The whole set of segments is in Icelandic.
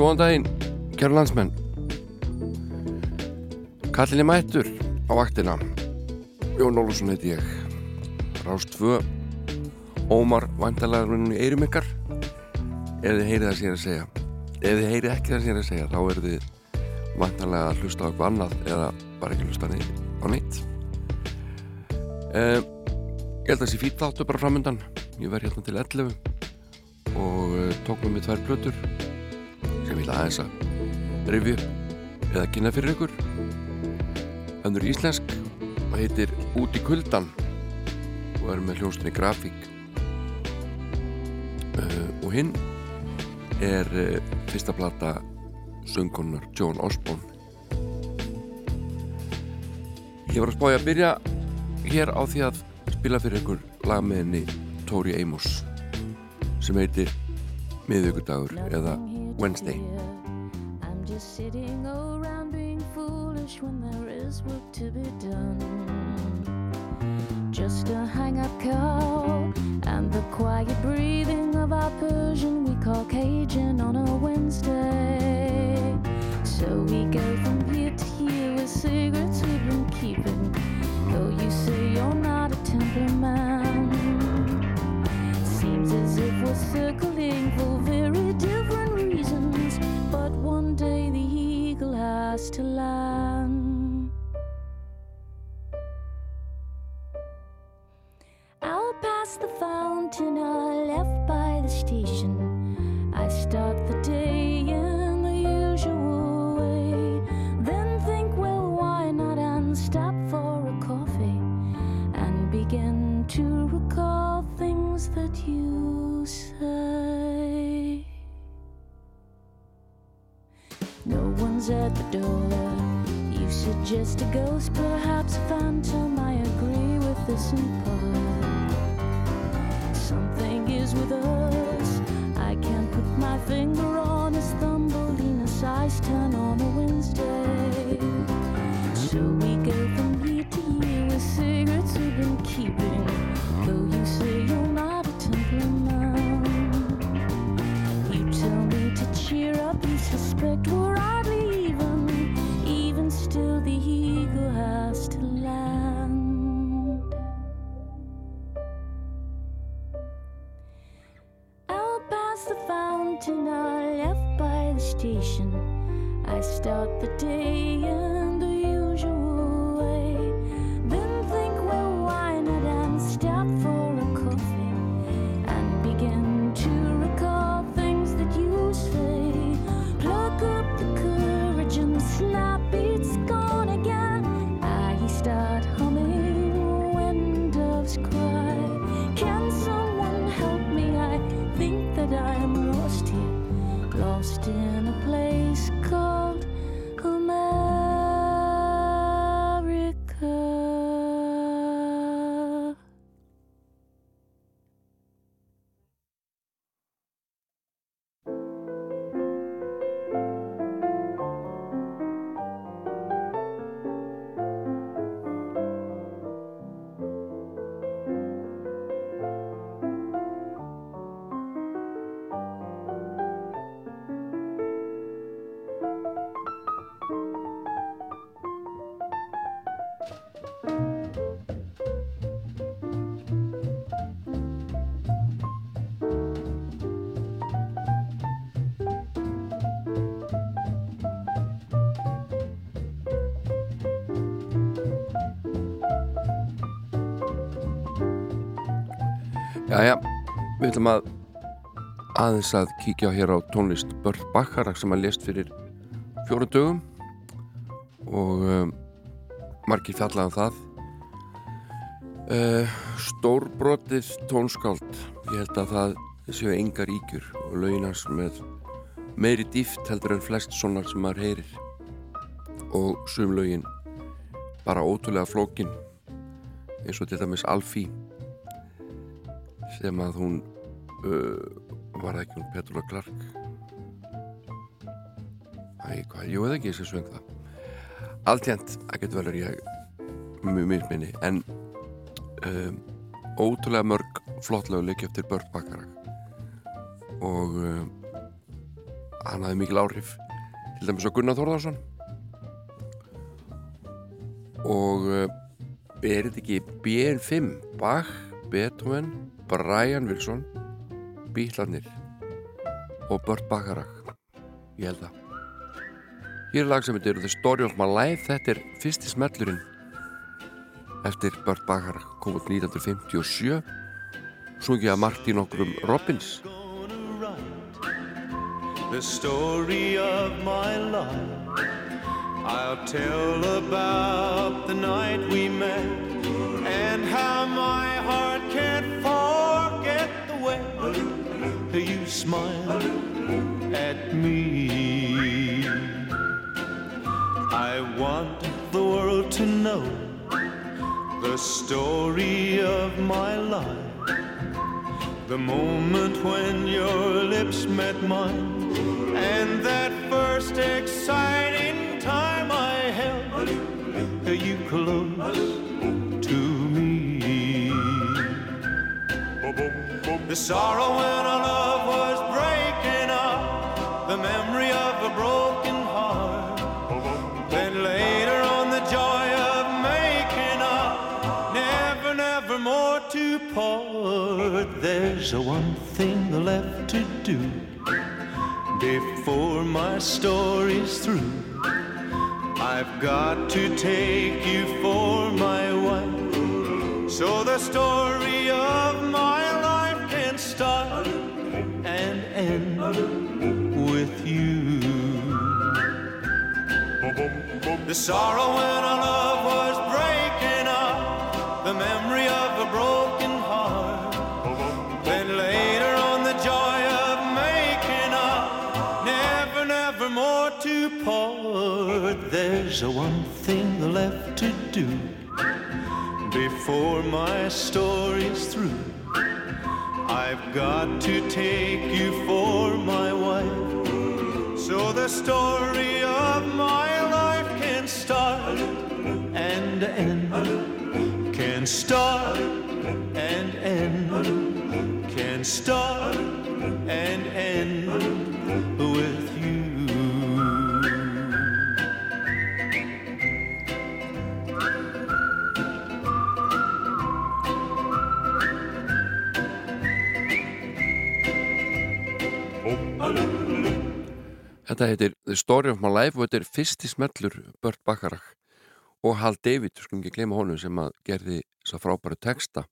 Góðan daginn, kæru landsmenn. Kallinni mættur á vaktina. Jón Ólusson heiti ég. Rást 2. Ómar vantalega í eirum ykkar. Ef þið heyrið það sér að segja. Ef þið heyrið ekki það sér að segja, þá er þið vantalega að hlusta á eitthvað annað eða bara ekki hlusta á neitt. Uh, ég held að sé fýtt áttu bara framöndan. Ég verð hérna til 11 og uh, tók með mig tvær plötur ég vil aðeins að rifja eða kynna fyrir ykkur. Önnur íslensk og heitir Út í kuldan og er með hljóstinni grafík. Uh, og hinn er uh, fyrsta plata söngkonar Joan Osborne. Ég var að spája að byrja hér á því að spila fyrir ykkur lagmeðinni Tori Amos sem heitir miðugudagur eða Wednesday. I'm just sitting around being foolish when there is work to be done. Just a hang-up call and the quiet breathing of our Persian we call Cajun on a Wednesday. So we go from here to here with cigarettes we've been keeping Though you say you're not a temperament. Seems as if we're circling for very Out past the fountain I left by the station. I start the day in the usual way. Then think, well, why not and stop for a coffee And begin to recall things that you say No one's at the door. You suggest a ghost, perhaps a phantom. I agree with this in part. Something is with us. I can't put my finger on As Thumbelina's eyes turn on a Wednesday out the day við ætlum að aðeins að kíkja hér á tónlist Börð Bakkarak sem að lést fyrir fjóru dögum. Og um, margir fjallaðan það. Uh, Stórbrotið tónskáld. Ég held að það séu engar ígjur og lauginans með meiri dýft heldur en flest svona sem maður heyrir. Og sum laugin bara ótrúlega flókin eins og til dæmis Alfí sem að hún uh, var það ekki hún Petula Clark? Æ, hvað, jú eða ekki þessi svöng það. Alltjent, það getur vel verið ég mjög misminni en um, ótrúlega mörg flottlegu leiki eftir Börn Bakarak og um, hann hafði mikil áhrif til dæmis á Gunnar Þórðarsson og uh, er þetta ekki BN5 Bach, Beethoven Brian Wilson Bílarnir og Burt Bacharach ég held að hér er lag sem heitir The Story of My Life. Þetta er fyrsti smellurinn eftir Burt Bacharach kom út 1957 sungið að Martin okkur um Robbins. The story of my life. I'll tell about the night we met You smiled at me I want the world to know The story of my life The moment when your lips met mine and that first exciting time I held you close to me. The sorrow our love more. There's one thing left to do before my story's through. I've got to take you for my wife, so the story of my life can start and end with you. The sorrow when our love There's a one thing left to do before my story's through. I've got to take you for my wife, so the story of my life can start and end, can start and end, can start and end with you. Þetta heitir The Story of My Life og þetta er fyrsti smellur Burt Bacharach og Hal David, skulum ekki gleyma honum sem að gerði þess frábæru texta.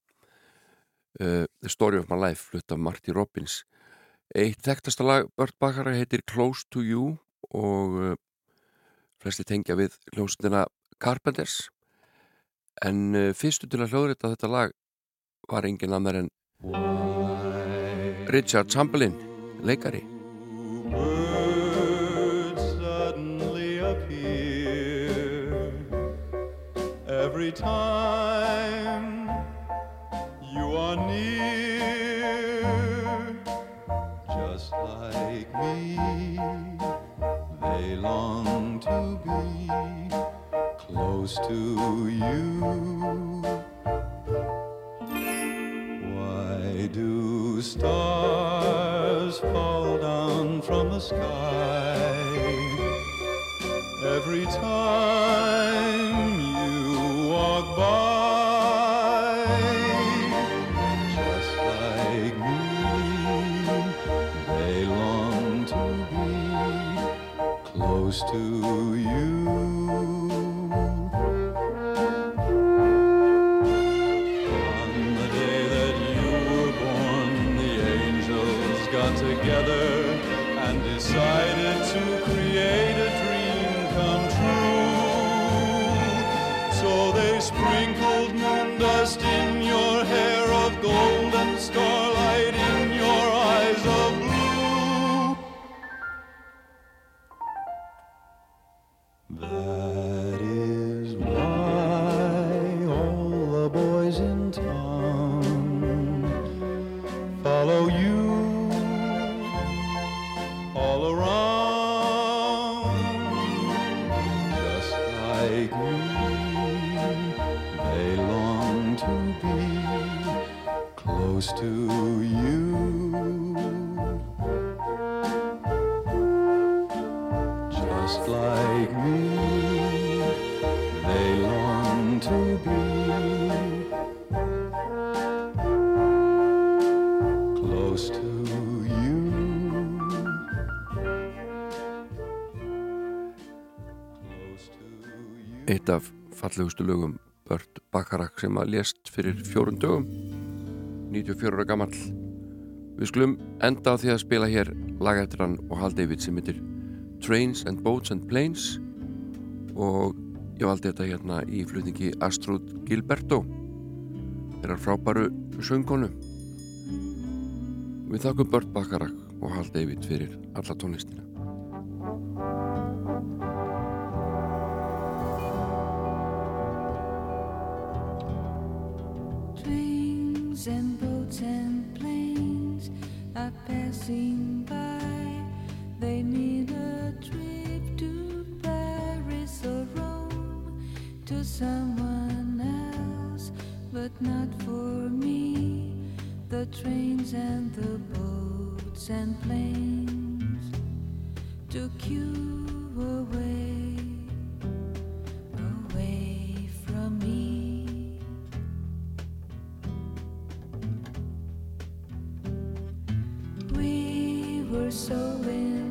Uh, The Story of My Life flutt af Marty Robbins. Eitt þekktasta lag Burt Bacharach heitir Close to You og uh, flesti tengja við hljómsundina Carpenters. En uh, fyrstu til að hljóðrita þetta lag var engin annar en Richard Chamberlain leikari every time you are near, just like me. They long to be close to you. Why do stars fall down from the sky every time to fallegustu lögum Börn Bakarak sem að lést fyrir fjórun dögum. 94 ára gammal Við skulum enda því að spila hér lagættirann og Hal David sem heitir Trains and Boats and Planes. Og ég valdi þetta hérna í flutningi Astrud Gilberto. Þeirra frábæru söngkonu. Við þakkum Börn Bakarak og Hal David fyrir alla tónlistina. And boats and planes are passing by. They need a trip to Paris or Rome to someone else, but not for me. The trains and the boats and planes took you away. so in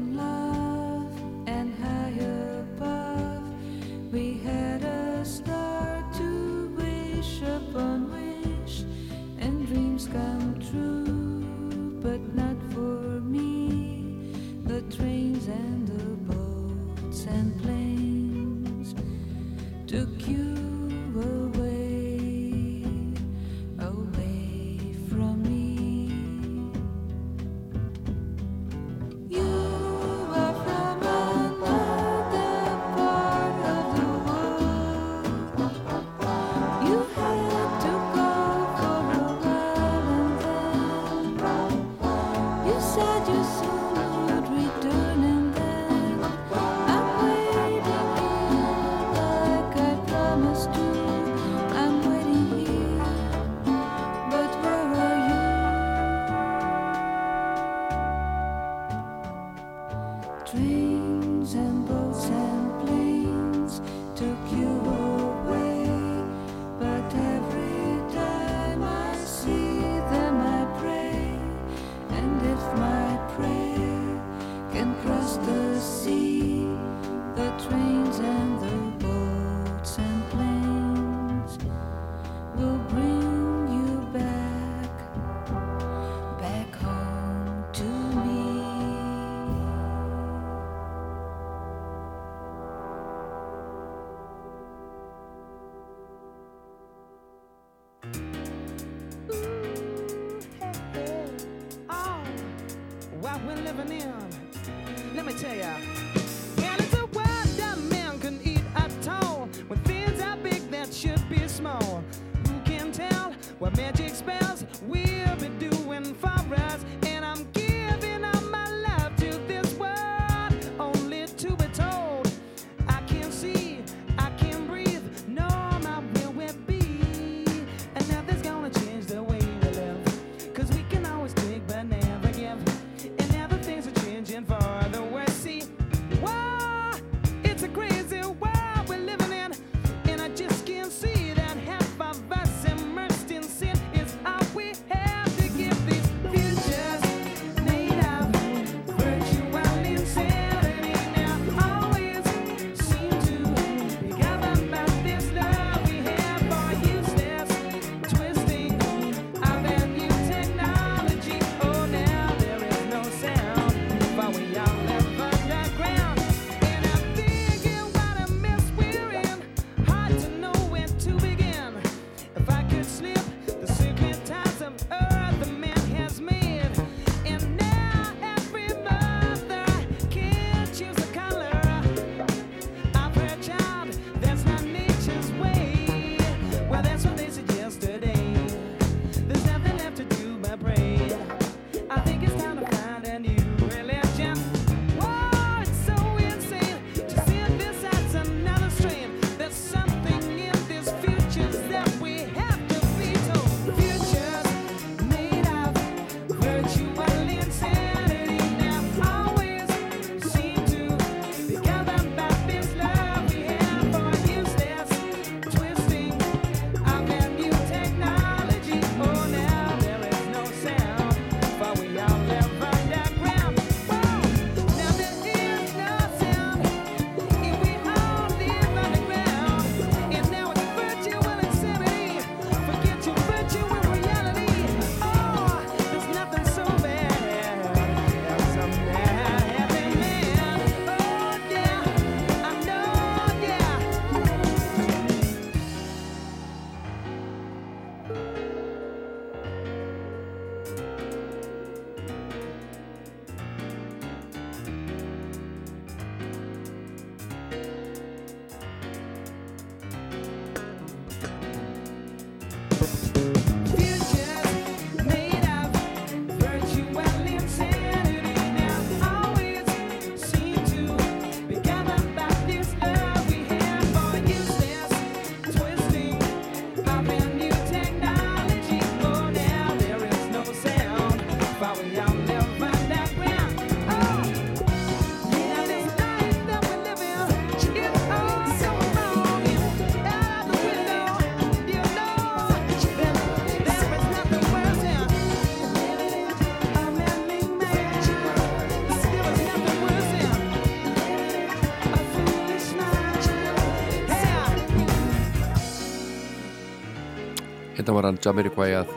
Hérna var hann Jamiroquai að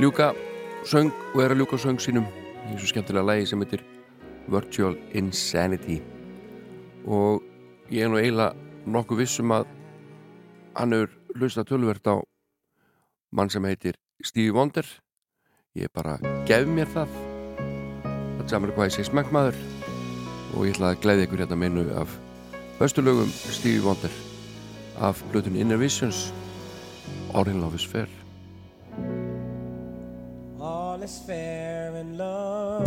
ljúka söng og er að ljúka söng sínum eins og skemmtilega lægi sem heitir Virtual Insanity. Og ég er nú eiginlega nokkuð vissum að hann er hlustað tölvert á mann sem heitir Stevie Wonder. Ég bara gef mér það. Að Jamiroquai sé smækmaður og ég ætla að gleyði ykkur hérna minnu af höstulögum Stevie Wonder af blötun Inner Visions. All in love is fair. All is fair in love.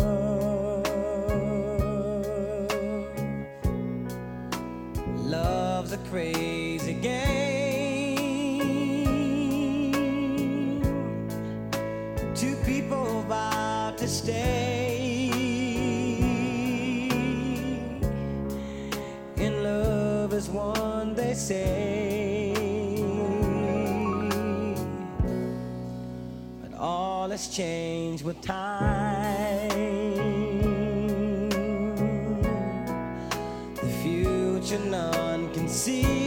Love's a crazy game. Two people about to stay. say has changed with time. The future none can see.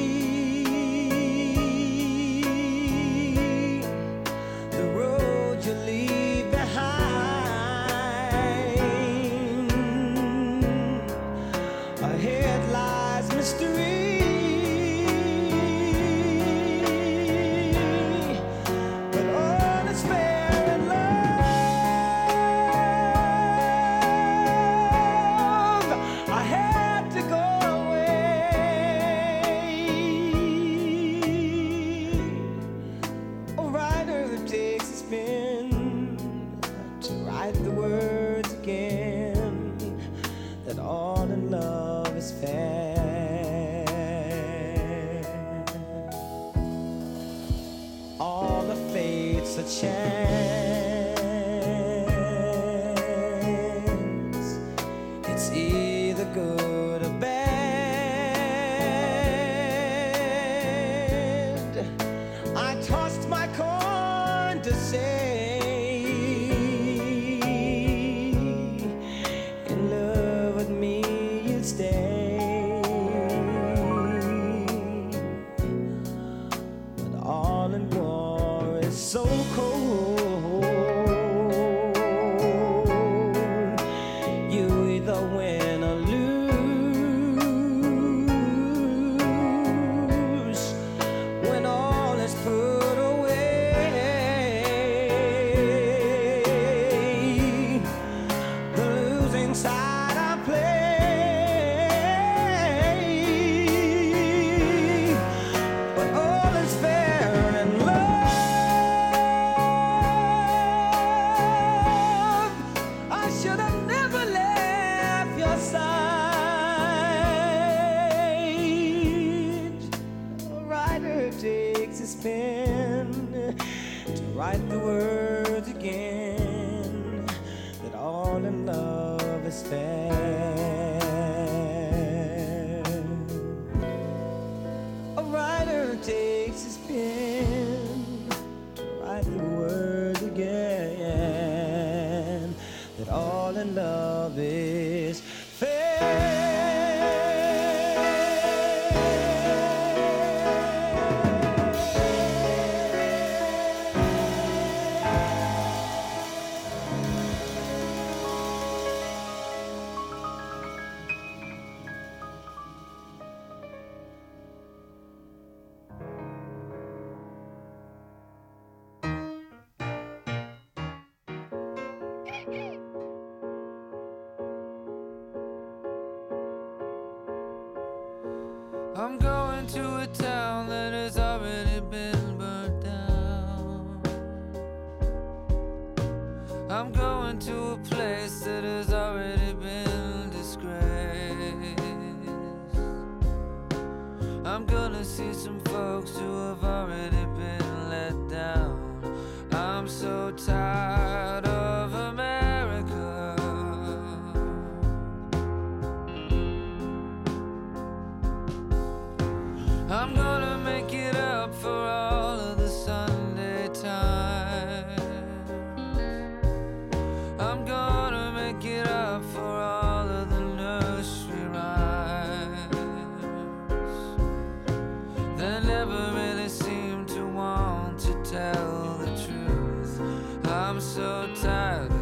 so tired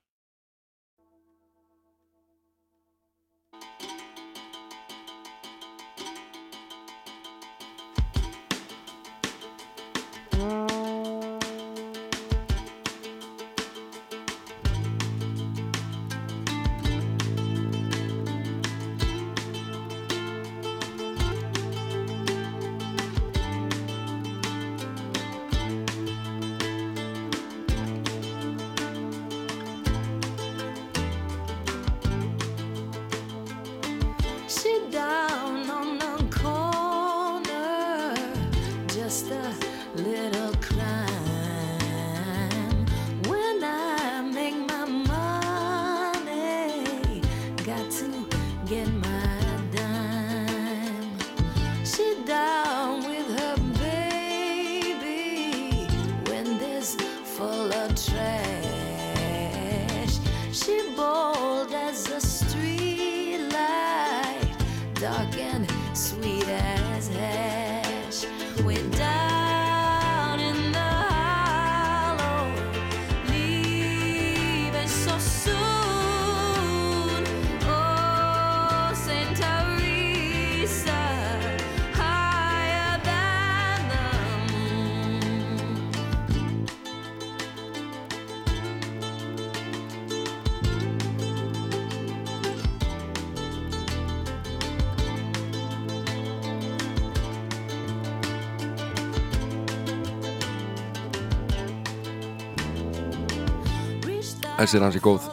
Þessi er hansi góð.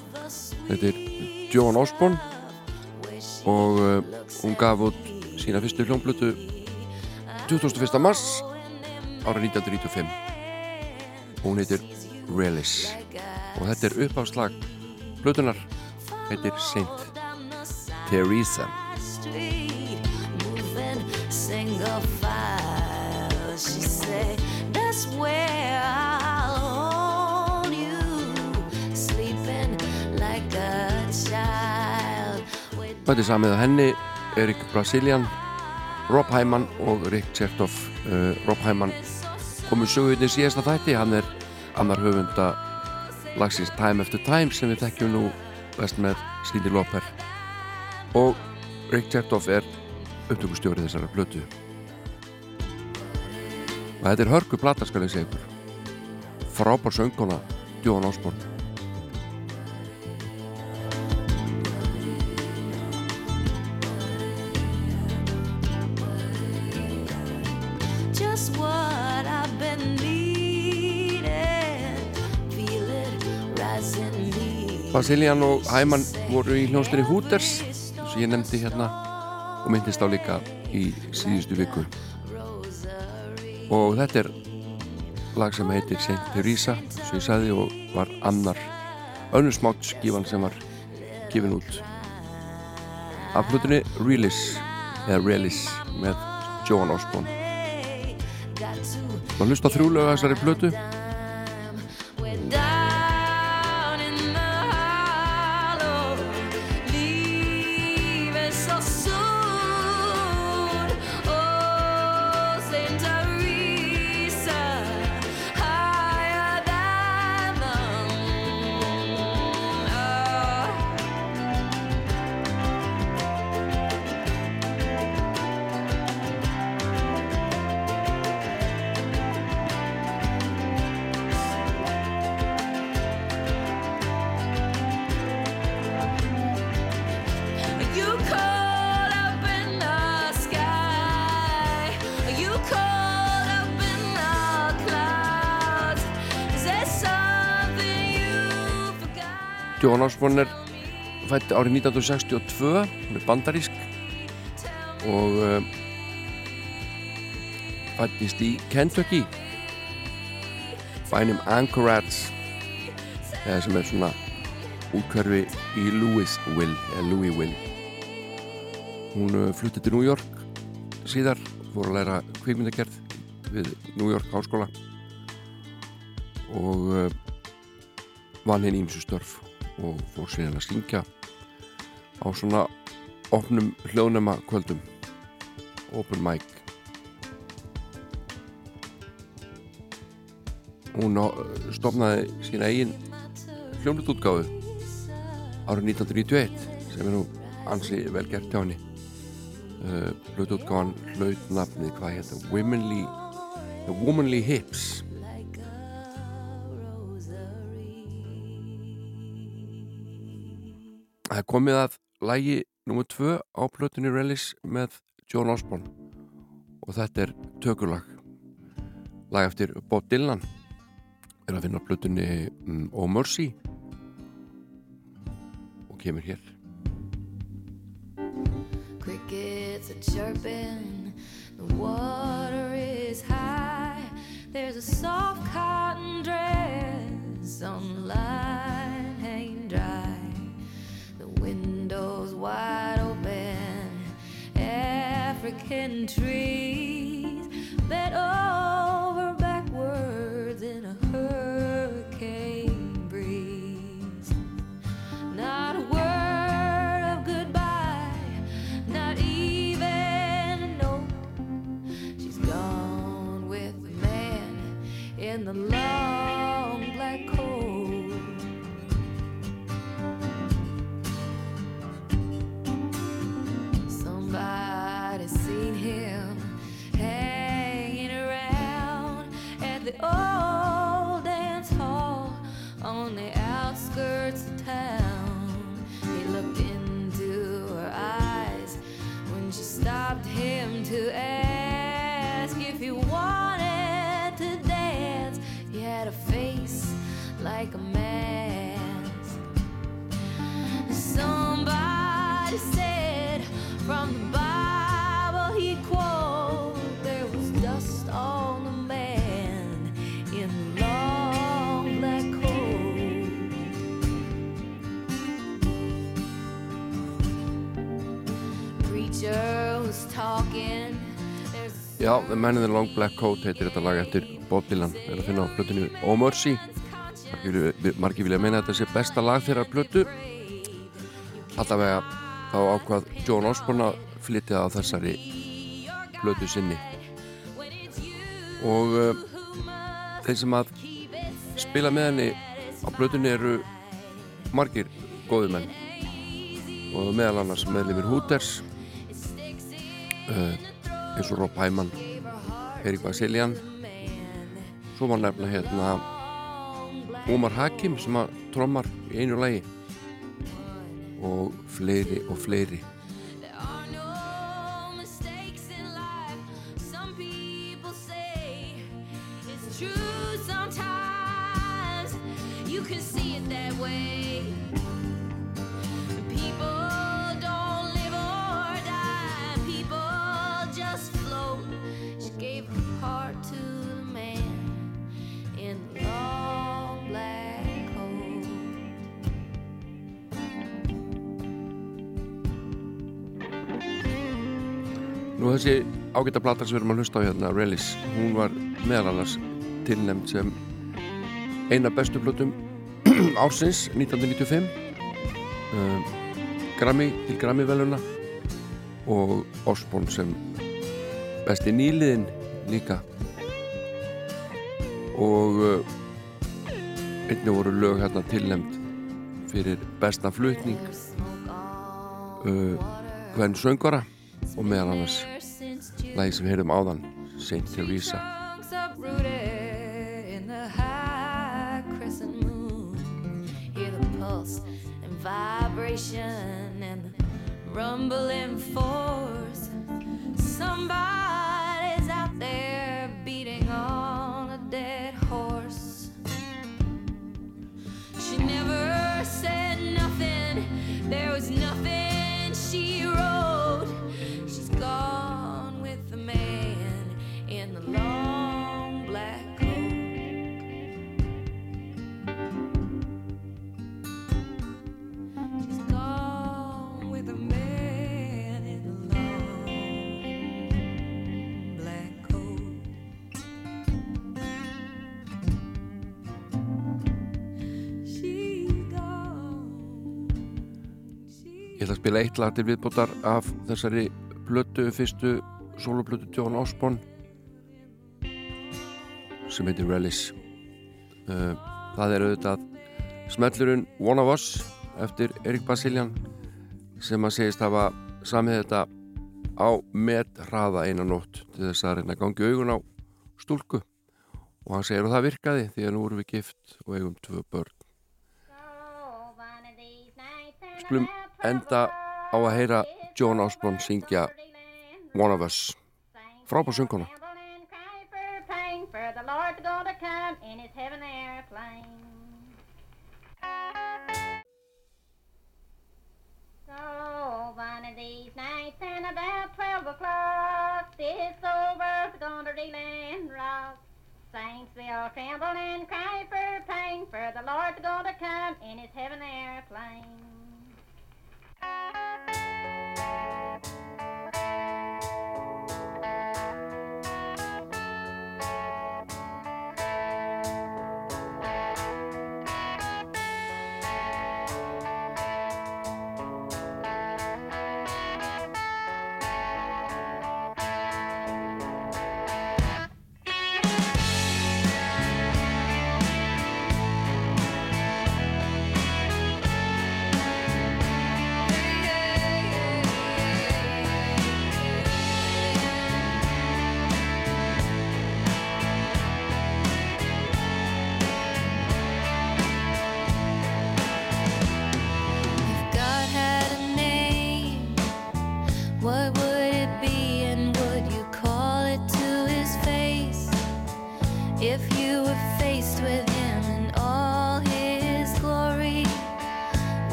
Þetta er Joan Osborne og uh, hún gaf út sína fyrstu hljómblötu 21. mars árið 1995 og hún heitir Relis og þetta er uppáslag blötunar heitir Saint Teresa Þetta er samið að henni Erik Brasilian Rob Hyman og Rick Chertoff. Uh, Rob Hyman komur söguðin í síðasta þætti. Hann er annar höfunda lagsins Time After Time sem við þekkjum nú vest með Cindy Lauper. Og Rick Chertoff er upptökustjóri þessara blötu og þetta er hörku plata skal ég segja ykkur. Frábár söngkona Johan Osborne Basilian og Hæman voru í hljónstinni Hooters sem ég nefndi hérna og myndist á líka í síðustu viku. Og þetta er lag sem heitir St. Teresa sem ég sagði og var annar önnur smátt skífan sem var gefin út. Af hlutunni Realis eða Realis með Joan Osborne. Maður hlusta þrjúlega þessari blötu forgot? Joan Osborne er fætt árið 1962 hún er bandarísk og uh, fættist í Kentucky bænum Anchorage eða sem er svona útkverfi í Louisville eða Louisville hún uh, flutti til New York síðar fór að læra kvikmyndagerð við New York háskóla og uh, vann henni ímsu störf og fór síðan að syngja á svona opnum hljóðnema kvöldum open mic. Hún á- stofnaði sína eigin hljómlutútgáfu árið 1991 sem er nú ansi vel gert hjá henni. Uh, hlutútgáfan hlaut nafnið hvað hérna Womanly, The Womanly Hips Það er komið að lægi nr. 2 á plötunni Relish með John Osborne. Og þetta er tökulag. Lag eftir Bob Dylan. Er að finna plötunni um, Oh Mercy. Og kemur hér. Crickets are chirping, the water is high. There's a soft cotton dress on the line window's wide open, African trees bent over old dance hall on the outskirts of town. He looked into her eyes when she stopped him to ask The Man in the Long Black Coat heitir þetta lag eftir Bob Dylan. Er að finna á plötunni Oh Mercy. Margir, vilja- meina að þetta sé besta lag þeirra plötu. Allavega þá ákvað John Osborne að flytja á þessari plötu sinni. Og uh, þeir sem að spila með henni á plötunni eru margir góði menn. Og meðal annars meðlumir Hooters uh, eins og Rob Hyman Erik Vasilian svo var nefna hérna Omar Hakim sem að trommar í einu lagi. Og fleiri og fleiri þessi ágæta plata sem við erum að hlusta á hérna, Relis, hún var meðal annars tilnæmt sem eina bestu plötum ársins 1995 um, Grammy til Grammy veluna og Osborn sem besti nýliðin líka. Og uh, einnig voru lög hérna tilnæmt fyrir besta flutning uh, hvern söngara og meðal annars lagi sem við heyrðum áðan St. Teresa Songs uprooted in the high crescent moon. Hear the pulse and vibration and the rumbling force. Somebody's out there beating on a dead horse. She never said nothing. There was nothing að spila eitt lag til viðbótar af þessari blötu, fyrstu soloplötu John Osborne sem heitir Relis uh, það er auðvitað smellurinn One of Us eftir Erik Basilian sem að segist hafa samið þetta á með hraða einan nótt til þess að reyna að gangi augun á stúlku. Og hann segir að það virkaði því að nú erum við gift og eigum tvö börn. Skulum enda á að heyra John Osborne syngja One of Us frábár sönguna. So one of these nights and about twelve o'clock, this old world's gonna reel and rock. Saints will tremble and cry for pain, for the Lord's gonna come in his heaven airplane. Thank you.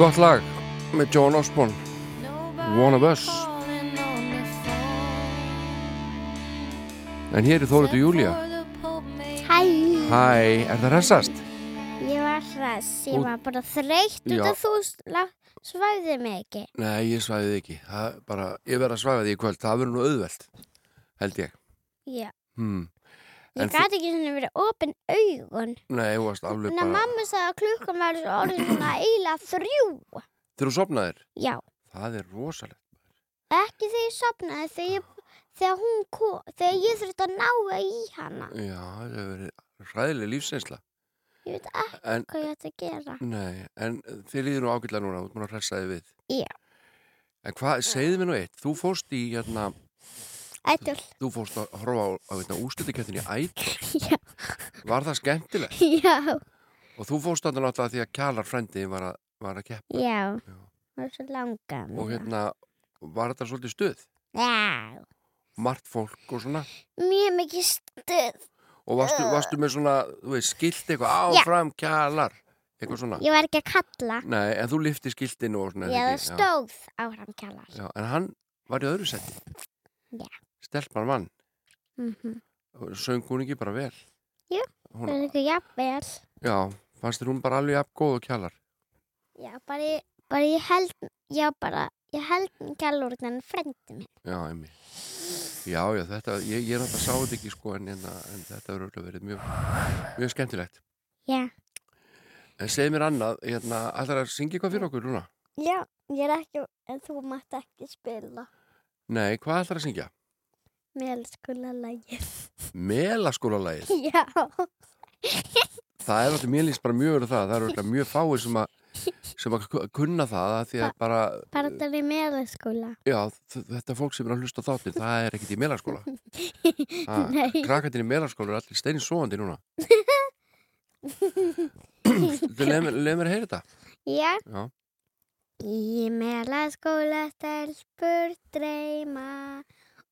Gott lag með John Osborne One of Us. En hér er Þóriður may Hæ, Hæ, er það hressast? ég var hress, ég var bara þreytt út af þú svæfði mig ekki. Nei, ég svæði þig ekki það, bara, Ég verð að svæfa því í kvöld, það verður nú auðvelt Held ég Já. hmm. Ég gæti ekki svona verið opin augun. Nei, þú varst alveg En bara mamma sagði að klukkan var orðin svona eiginlega þrjú. Þegar þú sopnaðir, Já, það er rosalegt ekki þegar ég sopnaði, þegar, þegar hún kom, þegar ég þurfti að ná í hana. Já, það hefur verið hræðileg lífseinsla Ég veit ekki En, hvað ég ætti að gera. nei, en þið líður nú ágætlega núna Þú múin að hressa þig við Já. En hvað, segðu mér nú eitt Þú fórst í, hérna, Ættul. þú fórst að horfa á, á hérna, úrslutikettinni Ædol Já. Var það skemmtilegt? Já. Og þú fórst þarna náttúrulega því að Kjalar frendi var að, var að keppa Já. Já. Það var svo langa. og hérna var þetta svolítið stuð Já. margt fólk og svona Mjög mikið stuð. og varstu, varstu með svona, þú veist, skilt eitthvað áfram Kjalar eitthvað svona Ég var ekki að kalla. Nei, en þú lifti skiltinu og svona Já, það það stóð áfram kjallar. já, en hann var í öðru seti Já. Stelpar mann Mm -hmm. söng hún ekki bara vel Jú, hún, er ekki jafnvel. já, fannst þér hún bara alveg jafn góð og Kjalar Já, bara ég, bara ég held, já, bara, ég held kjallur en frendi minn. já, emmi já, já, þetta, ég, ég er náttúrulega sá þetta ekki sko en, en, en þetta verður örugglega verið mjög mjög skemmtilegt Já. en segð mér annað, hérna, ætlar að syngja eitthvað fyrir okkur núna Já, ég er ekki, en þú mátt ekki spila. nei, hvað ætlar að syngja? Mélskóla lagið. Melaskólalagið Já. það er alltaf, mér líst bara mjög verið það það eru mjög fáir sem að sem að ku- kunna það að því að bara Bara það er mélskóla. já, þ- þetta fólk sem er að hlusta á þáttin það er ekkit í melaskóla Nei. krakkarnir í melaskóla eru allir steinin svoandi núna leið mér að heyra þetta Já. Já. Í melaskóla stelpur dreyma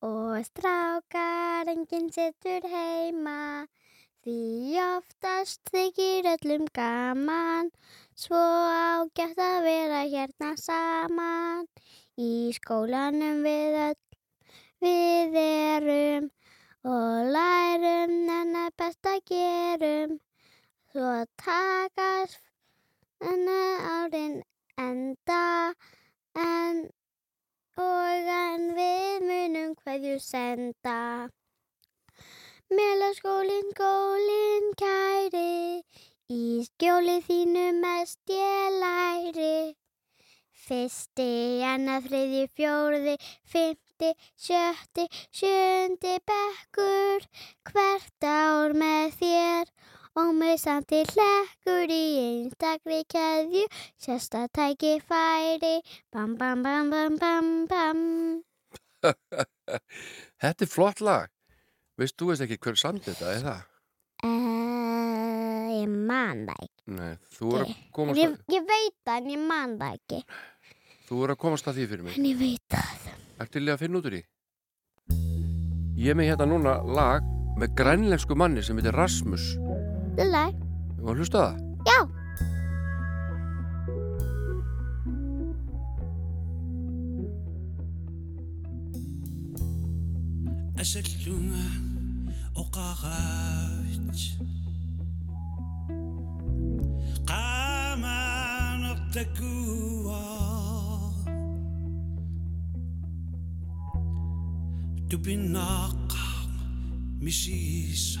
og strákar enginn setur heima. Því oftast þykir öllum gaman, svo ágætt að vera hérna saman. Í skólanum við öll við erum og lærum en að besta gerum. Svo takast en árin enda en og en við munum hverju senda. Melaskólinn, skólinn kæri, í skjóli þínu mest ég læri. Fyrsti, annað, þriði, fjórði, fymti, sjötti, sjöndi bekkur, hvert ár með þér og með samt til hlekkur í einstakri keðju, sérsta tæki færi, bam bam bam bam bam bam. Þetta er flott lag. Veist, þú veist ekki hver samt þetta, er það? Uh, ég man það ekki. Nei, þú er að komast Ég, að, ég veit það en ég man það ekki. þú er að, komast að því fyrir mig. En ég veit það. Ertu í að finna út úr því? Ég er með hérna núna lag með grænlensku manni sem heitir Rasmus. Lilla, Þú var að hlusta á það? já. أسلونا وقاغات قامان التقوى تبناق مسيسا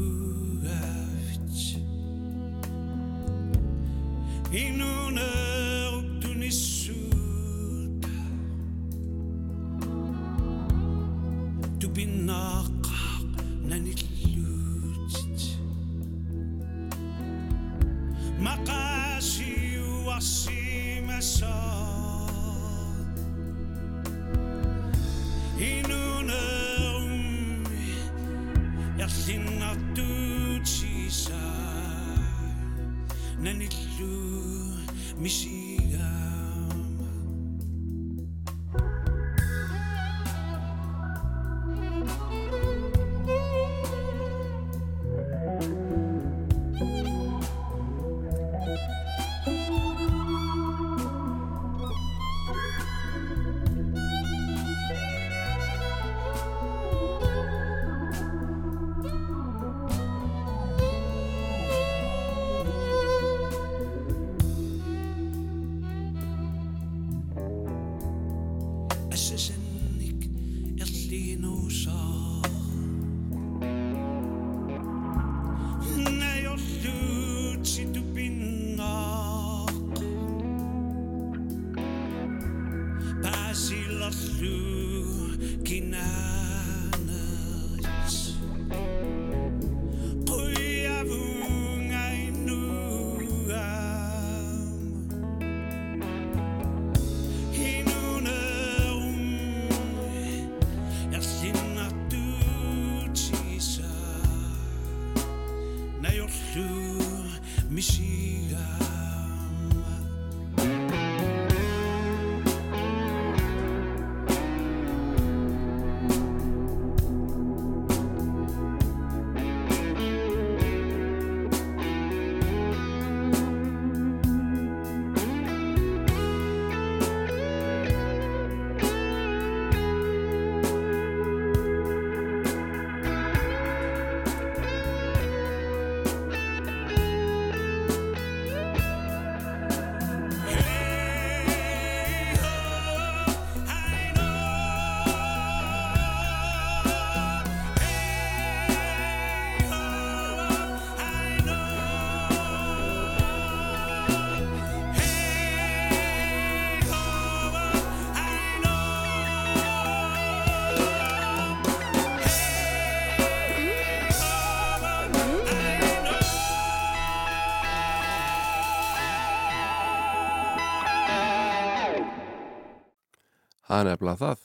Það er nefnilega það.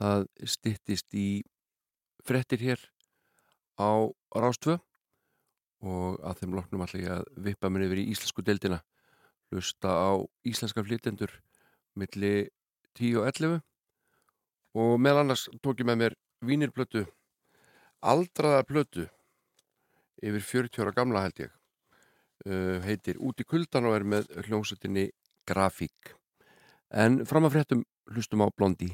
Það styttist í frettir hér á Rástvö og að þeim loknum allir að vippa mér yfir í íslensku deildina. Hlusta á íslenska flytendur milli 10 og 11 og meðal annars tók ég með mér vínirblötu aldraða blötu yfir 40 ára gamla held ég. Uh, heitir Út í kuldan og er með hljómsveitinni Grafík en fram að fréttum hlustum á Blondi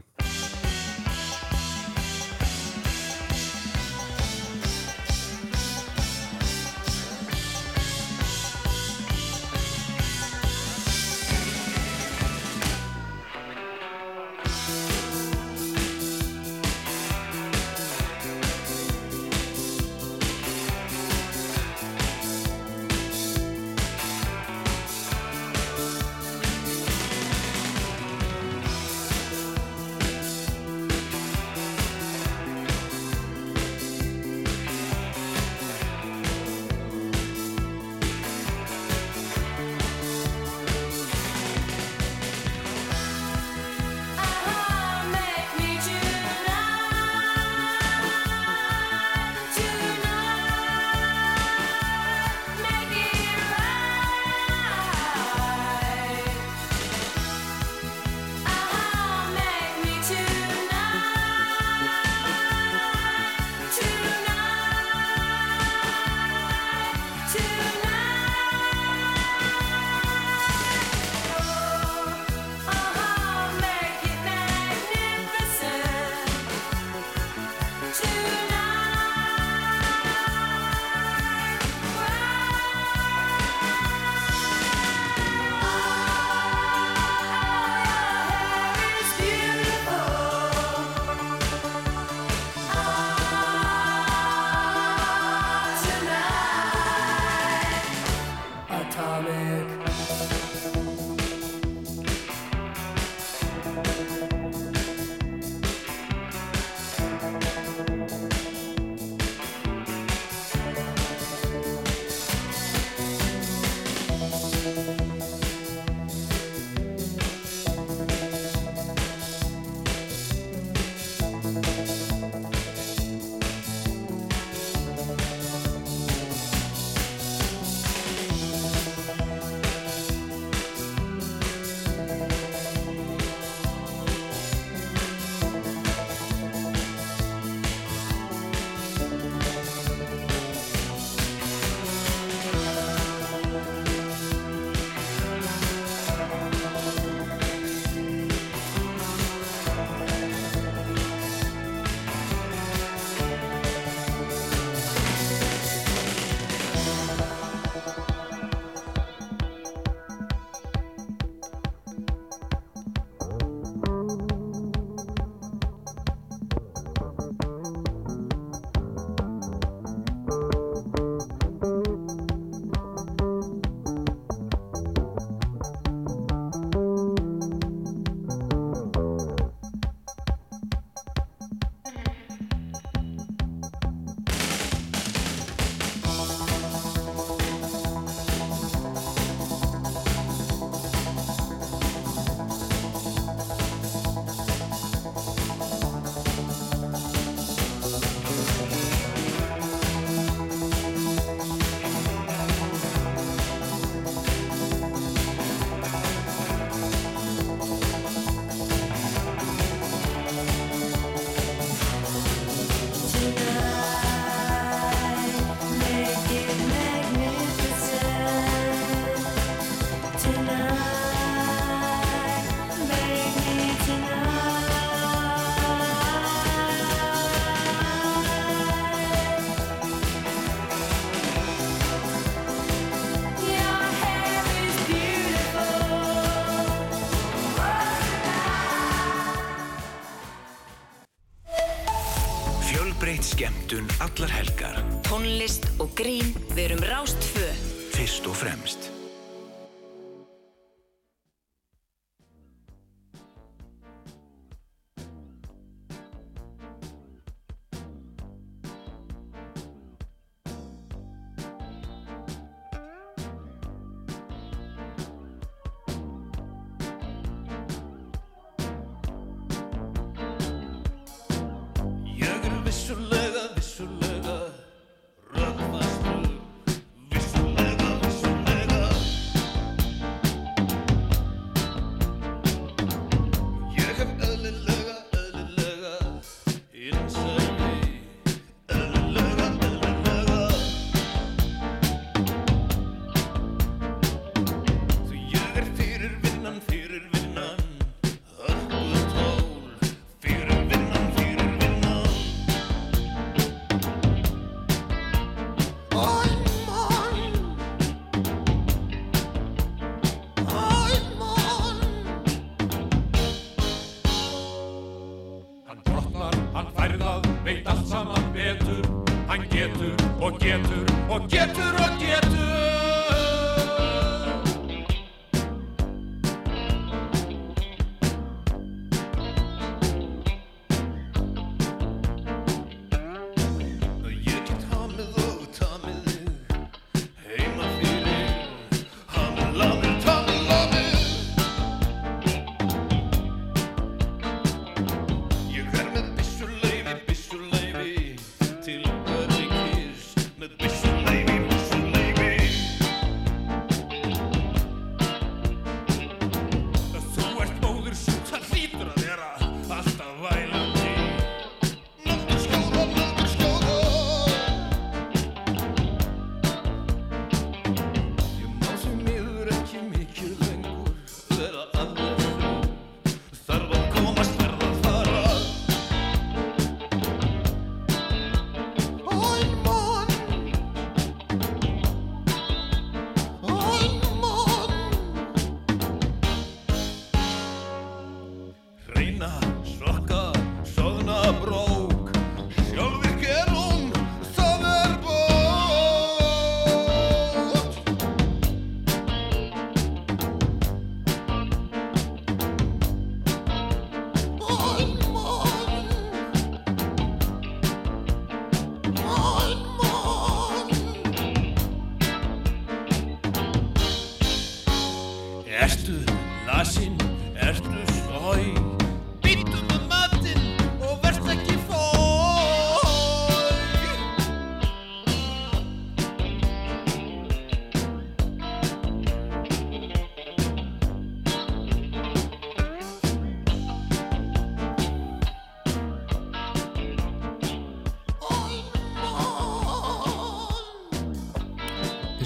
allar helgar. Tónlist og grín verum rástfö. Fyrst og fremst.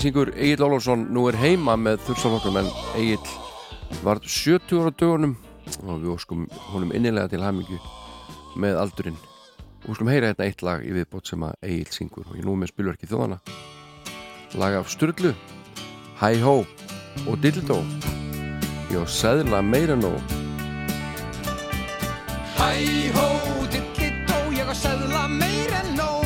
Víkingur Egil Ólafsson nú er heima með þurfsaflokkum en Egil var 70 ára dögunum og við óskum honum innilega til hamingu með aldurinn. Og skulum heyra hérna eitt lag í viðbót sem að Egil syngur og ég nú með spilverki þjóðana lag af Sturlu Hi Ho og Dildó já, sæðla meira nó Hi Ho, Dildó ég á sæðla meira nó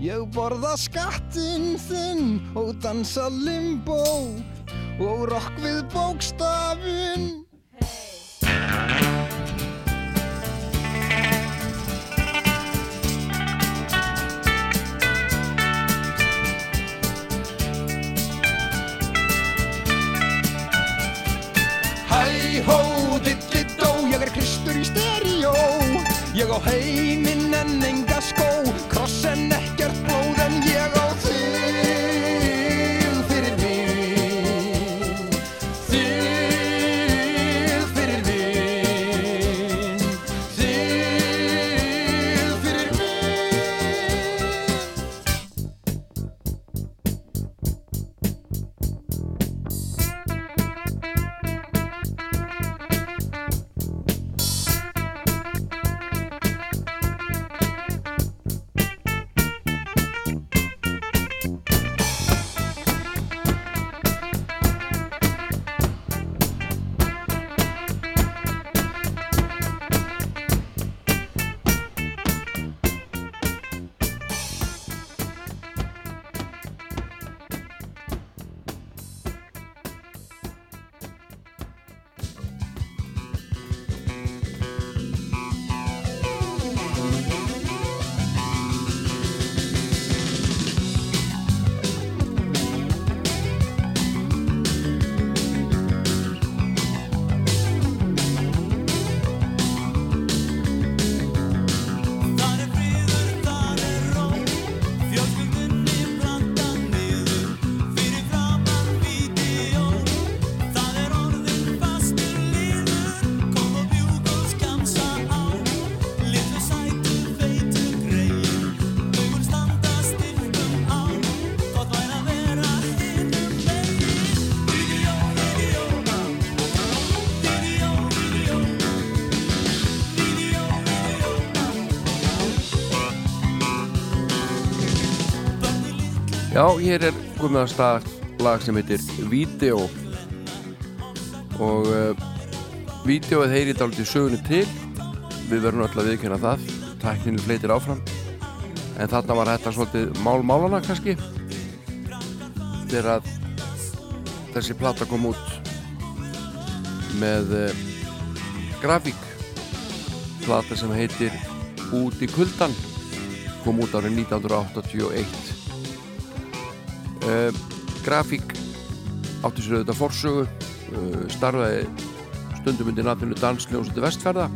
Ég borða skattinn þinn og dansa limbó og rokk við bókstafinn. Ég á heiminn en enga skó Krossen Diego. Já, hér er komið að stað lag sem heitir Vídeó. Og uh, Vídeóið heyri dálítið sögunni til. Við verðum öll að viðkjöna það. Tækninu fleitir áfram. En þarna var þetta svolítið mál-málana kannski. Þegar þessi plata kom út með uh, grafík. Plata sem heitir Út í kuldan kom út árið 1981 uh, grafík átti sér auðvitað forsögu. Uh, starfaði stundum undir nafninu Dansljónsötu Vestferða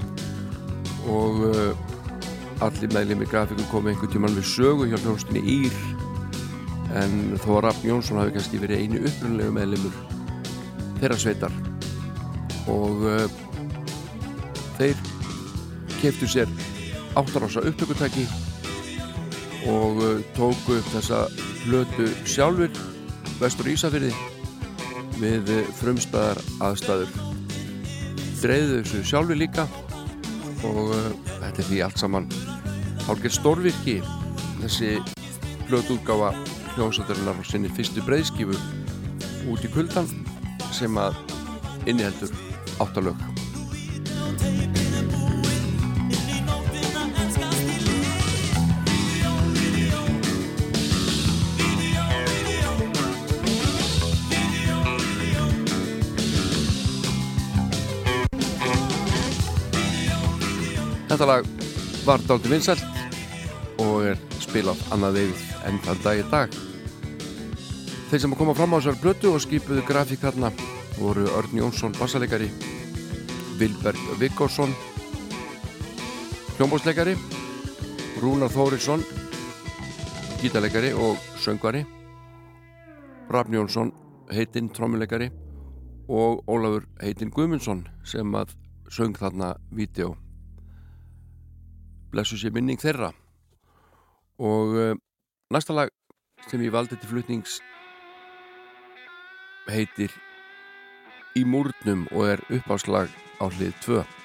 og uh, allir meðlum í grafíku kom einhvern tíman við sögu hjá hljónstinni Ír en þó að Raffn Jónsson hafi kannski verið einu upprunlegu meðlumur þeirra sveitar. Og þeir keftu sér áttarása upptökutæki og tóku upp þessa hlötu sjálfur vestur Ísafyrði við uh, frumstæðar aðstæður. Dreyðu þessu sjálfur líka og uh, þetta er því allt saman hálfgerð stórvirki. Þessi hlötu útgáfa hljómsættarinnar á sinni fyrstu breyðskifu út í kuldan sem að inniheldur áttalög Þetta lag var dálítið vinsælt og er spilað annað vegið enn þann dag í dag. Þeir sem að koma fram á þessar blötu og skipuðu grafíkarna voru Örn Jónsson bassalegari, Vilberg Viggorsson hljómbósleikari, Rúnar Þórisson gítalegari og söngvari, Rafn Jónsson heitinn trommuleikari og Ólafur heitinn Guðmundsson sem að söng þarna vídeo blessu sér minning þeirra. Og uh, næsta lag sem ég valdi til flutnings heitir Í múrnum og er uppáslag á hlið 2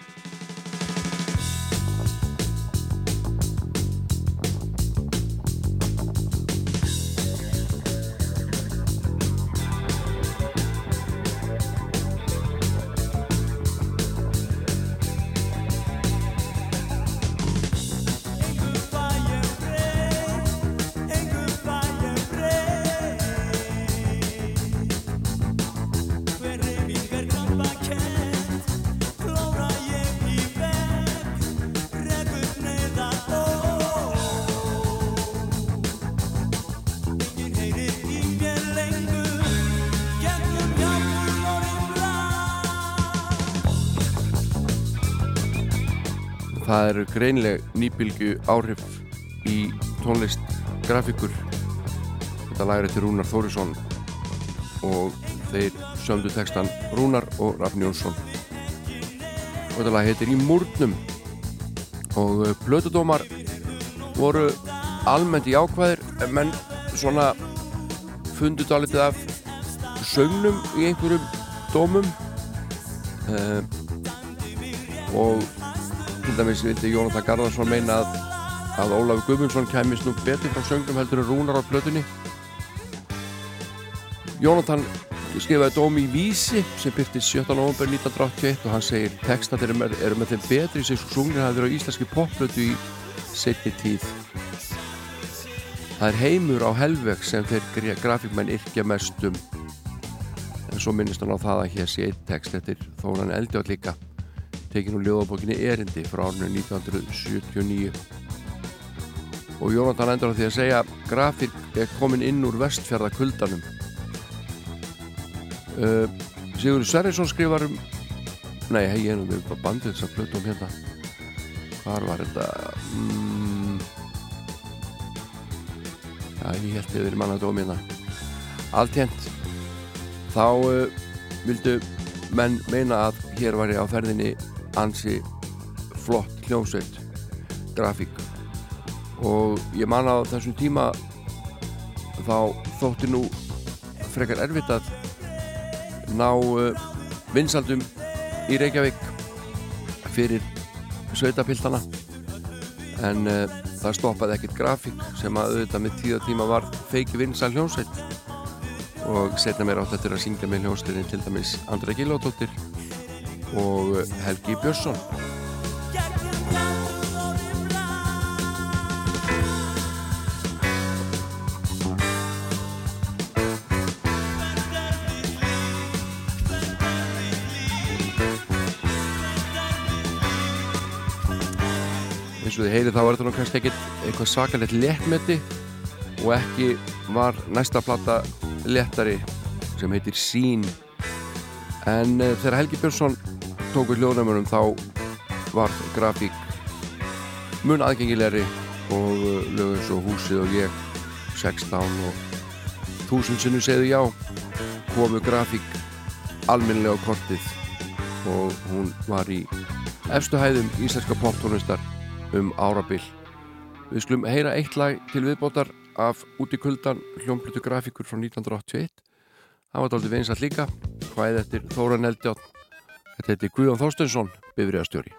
greinleg nýbylgu áhrif í tónlist grafíkur. Þetta er til Rúnar Þórisson og þeir sömdu textan Rúnar og Rafn Jónsson. Og þetta lag heitir Í múrnum. Og plötudómar voru almennt í ákvæðir en menn svona fundu dálitið af sögnum í einhverjum dómum. Uh, og til dæmis vildi Jónatan Garðarsson meina að, að Ólafur Guðmundsson kæmist nú betur frá sögnum heldur en rúnar á plötunni. Jónatan skrifaði dómi í Vísi sem byrti 17. november 1981 og hann segir textatir eru með, eru með þeim betri sem sungnir hafi verið á íslenski popplötu í setni tíð. Það er heimur á helveg sem þeir grafíkmenn yrkja mest um en svo minnist hann á það að hér sé eitt text eftir Þóran Eldjátt líka tekin úr ljóðabókinni Erindi frá árinu 1979 og Jónatan endur á því að segja grafík er komin inn úr vestfjörðakuldanum uh, Sigur Sverrisson skrifar um nei, hei, ég er nú með bandið þess að plötu um hérna. Hvar var þetta? Mm, já, ég held að við erum annað dómina alltjent þá uh, vildu menn meina að hér var ég á ferðinni ansi flott hljómsveit grafík. Og ég man á þessum tíma þá þótti nú frekar erfitt að ná uh, vinsaldum í Reykjavík fyrir sveitapiltana. En uh, það stoppaði ekkert grafík sem að auðvitað með tíðatíma var feiki vinsal hljómsveit. Og setna mér átt eftir að syngja með hljómsveitin til dæmis Andra Gilóttóttir og Helgi Björnsson. Eins og þið heyrið þá var þetta nú kannski ekkit eitthvað svakalegt léttmeti og ekki var næsta plata léttari sem heitir Sín en uh, þegar Helgi Björnsson tók við hljóðnæmurum þá var grafík mun aðgengilegri og uh, lögum svo húsið og ég 16 og þúsundsinu segðu já komu grafík alminlega á kortið og hún var í efstu hæðum íslenska poptónlistar um árabil. Við skulum heyra eitt lag til viðbótar af Út í kuldan hljómblutu grafíkur frá 1981. Það var dálítið vinsall líka, hvaðið eftir Þóran Eldjátt. Þetta heiti Guðjón Þorstensson, bifriðastjóri.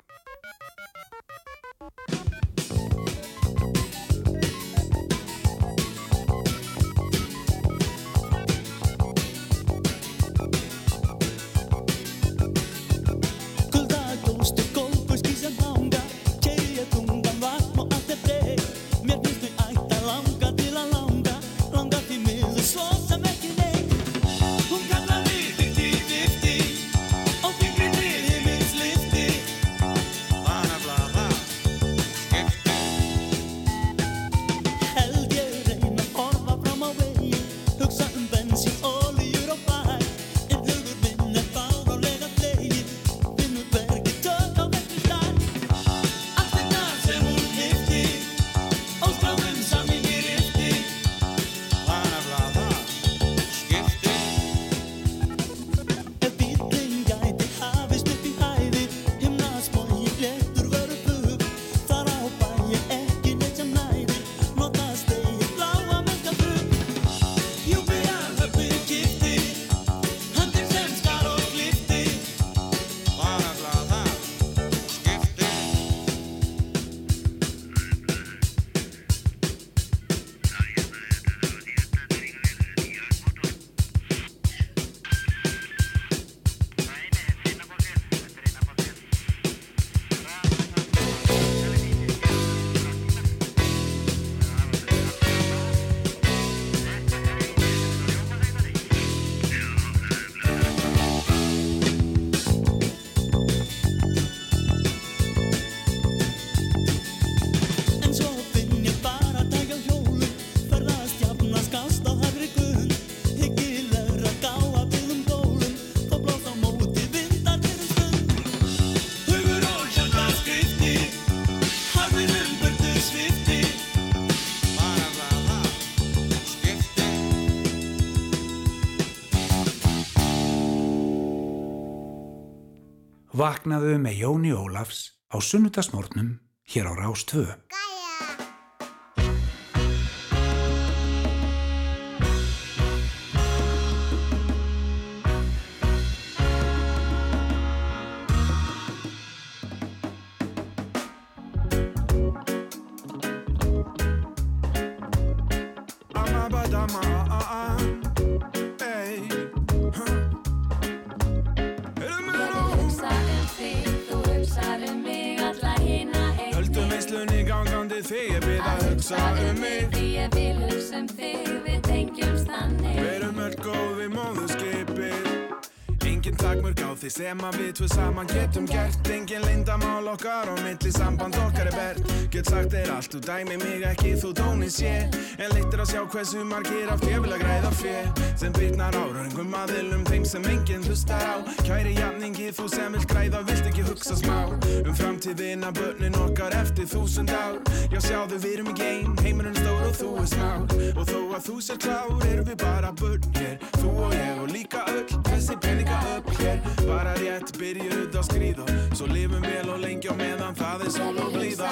Vaknaðu með Jóni Ólafs á sunnudagsmórnum hér á Rás hugsa um mig Því ég vil hugsa um þig, við tengjumst þannig. Verum öll góð við móðurskipið. Engin takmörk á því sem að við tvö saman getum gert Engin lindamál okkar og milli samband okkar er bert. Get sagt þér allt, þú dæmi mig ekki, þú tónið sé En leittir að sjá hversu margir af þér vil að græða fjö Sem byrnar árangum aðilum þeim sem enginn hlustar á. Kæri jafningi, þú sem vilt græða, vilt ekki hugsa smá. Um framtíðina, börnin okkar eftir þúsund ár. Já sjáðu, við erum í geim, heimurinn stór og þú er smár Og þó að þú sér klár, erum við bara börn hér. Þú og ég og líka öll, þessi peninga upp hér Bara rétt byrjuð að skrýða Svo lifum vel og lengi á meðan það er sól og blíða.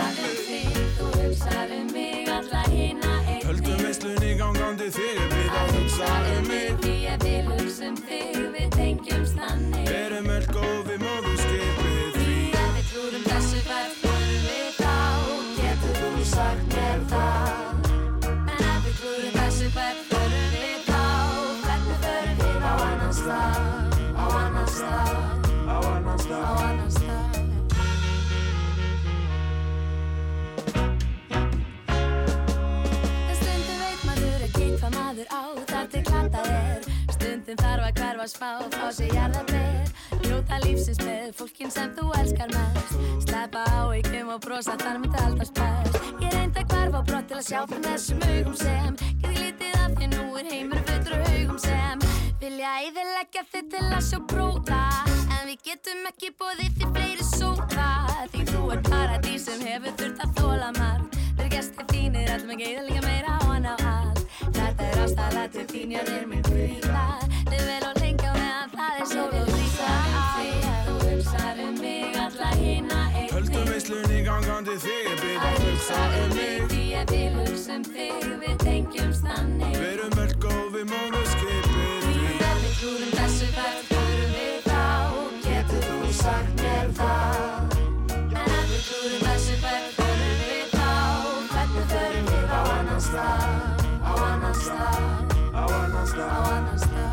Þú hugsar um mig alla hina einn Höldum veislunni gangandi þig við að hugsa um mig. Því ég vil hugsa um þig, við tengjumst þannig. Verum öll Stundum þarf að hverfa smá, fá sig jarðarber. Njóta lífsins með fólkin sem þú elskar mest. Sleppa á ykkum og brosa þar myndi alltaf spæst. Ég reyndi að hverfa á brott til að sjá fyrir þessum augum sem Getur lítið af því nú er heimur af haugum sem Vilja eðilegja þig til að sjá bróða En við getum ekki bóðið því fleiri sóða Því þú er paradís sem hefur þurft að þóla marg Verður gestir þínir, allum ekki eðalega meira hann á allt Þetta er ástæða til þín, ég er minn fríða Vel og lengi á meðan það er svo vel líka Þú hugsar um mig, alla hina Höldum veislunni gangandi þig byrð að hugsa um mig. Því ég vil hugsa um þig, við tengjumst þannig. Verum öll góð við móðurskipið Því ef við klúrum þessu hvert förum við þá. Getur þú sagt mér það? En ef við klúrum þessu hvert förum við þá. Hvernig förum við á annan stað? Á annan stað? Á annan stað? Á annan stað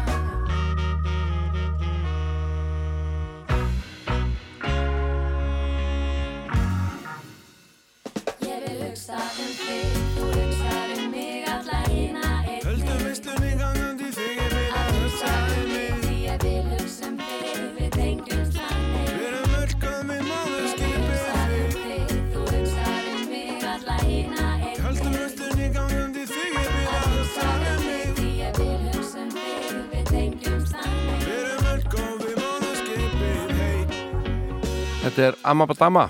Þetta er Amma Badama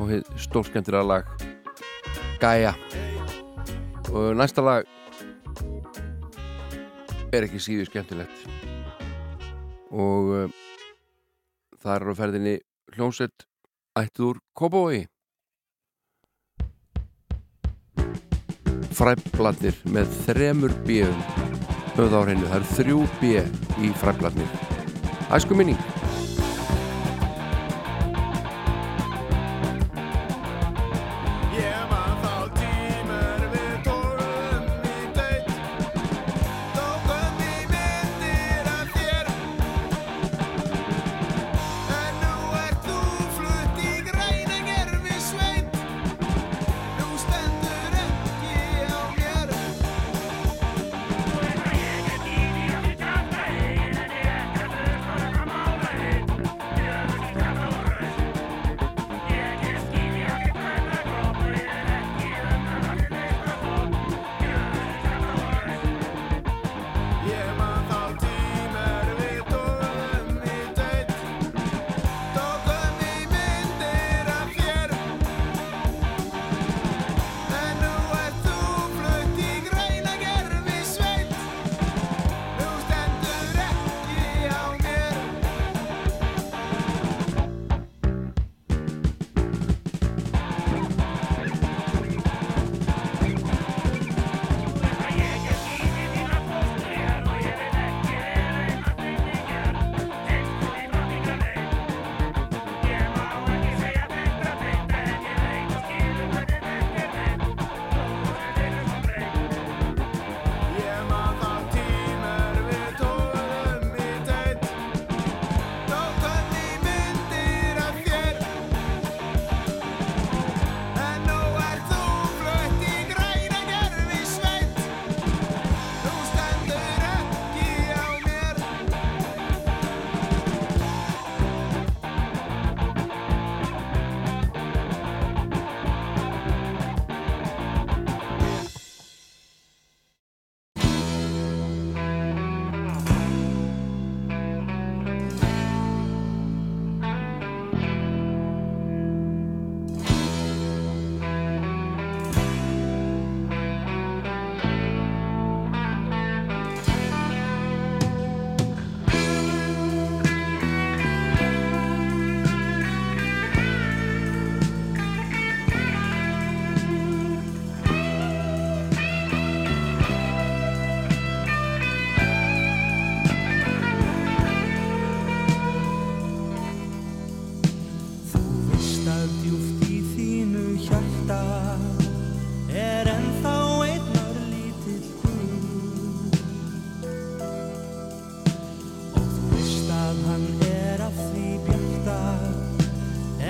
og stórskendira lag Gaia. Og næsta lag er ekki síðu skemmtilegt. Og uh, það er á ferðinni hljómsett úr Kópavogi. Fræbladnir með þremur bjöfum höfð á hreinu, það eru þrjú bjöf í fræbladnir æsku minning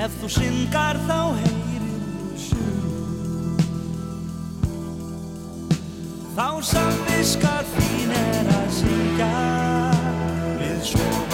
Ef þú syngar þá heyrir þú sög Þá samviskar þín er að syngja. Við sofandi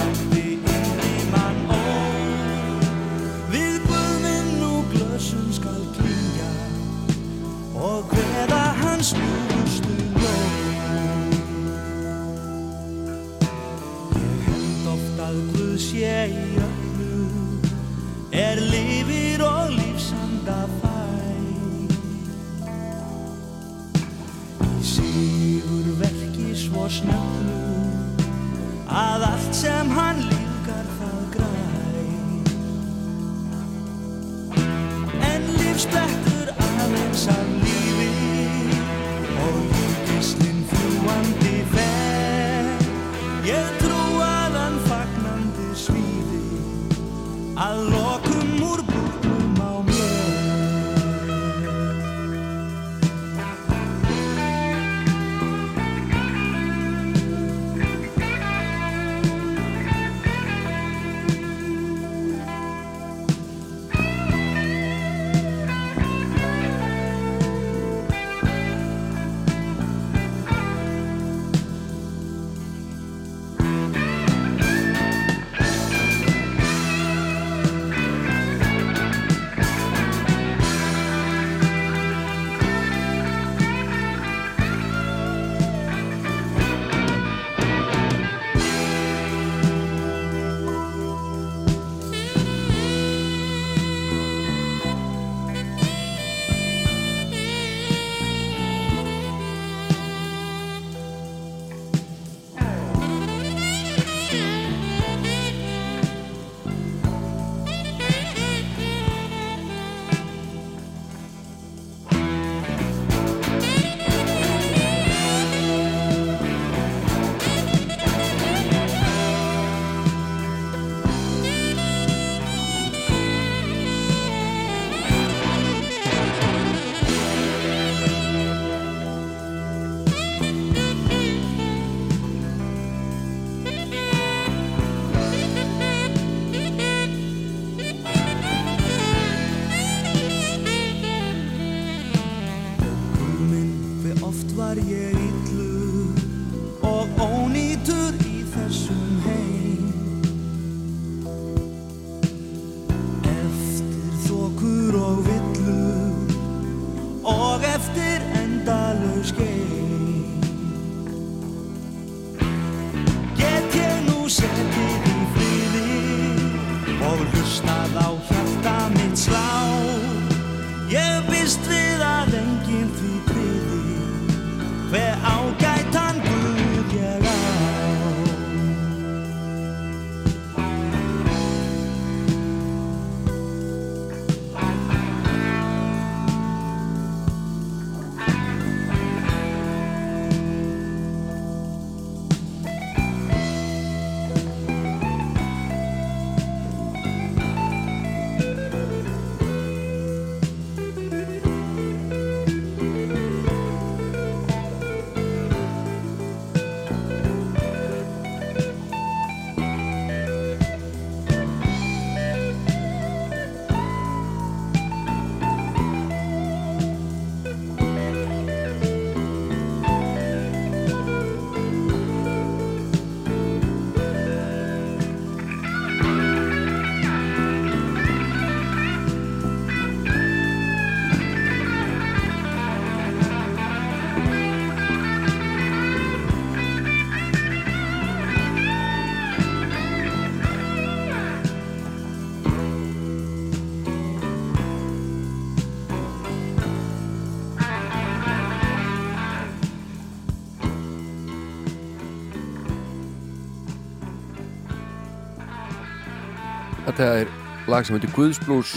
Þetta er lag sem heitir Guðsblús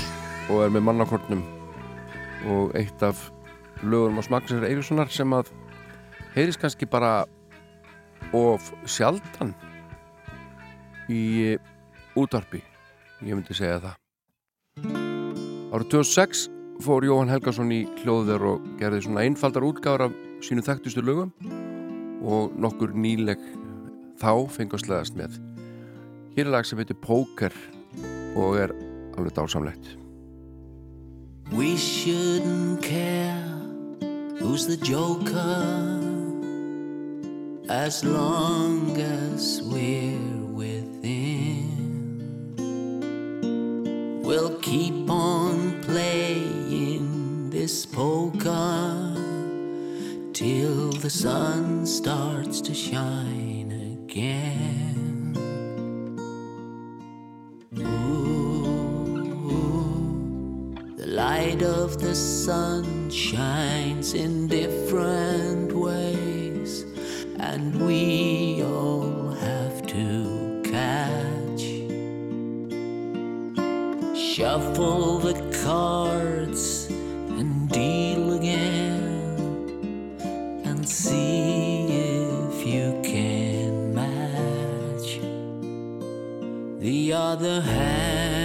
og er með mannakornum og eitt af lögurum á Smagsir Eiríkssonar sem að heyrist kannski bara of sjaldan í útvarpi ég myndi segja það. Árið 2006 fór Jóhann Helgason í hljóður og gerði svona einfaldar útgáður af sínu þekktustu lögum. Og nokkur nýleg þá fengast leðast með. Hér er lag sem heitir Póker og er alveg dásamlegt We shouldn't care who's the joker as long as we're within. We'll keep on playing this poker till the sun starts to shine again. Light of the sun shines in different ways, and we all have to catch. Shuffle the cards and deal again, and see if you can match the other hand.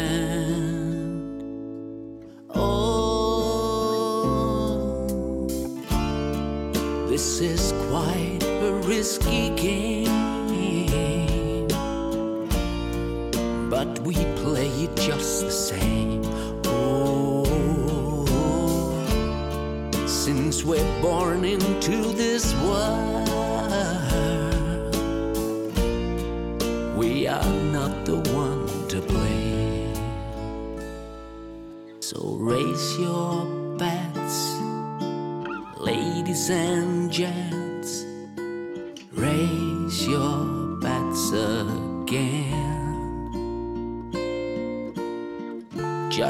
A risky game, but we play it just the same. Oh, since we're born into this world, we are not the one to blame. So raise your bets, ladies and gents.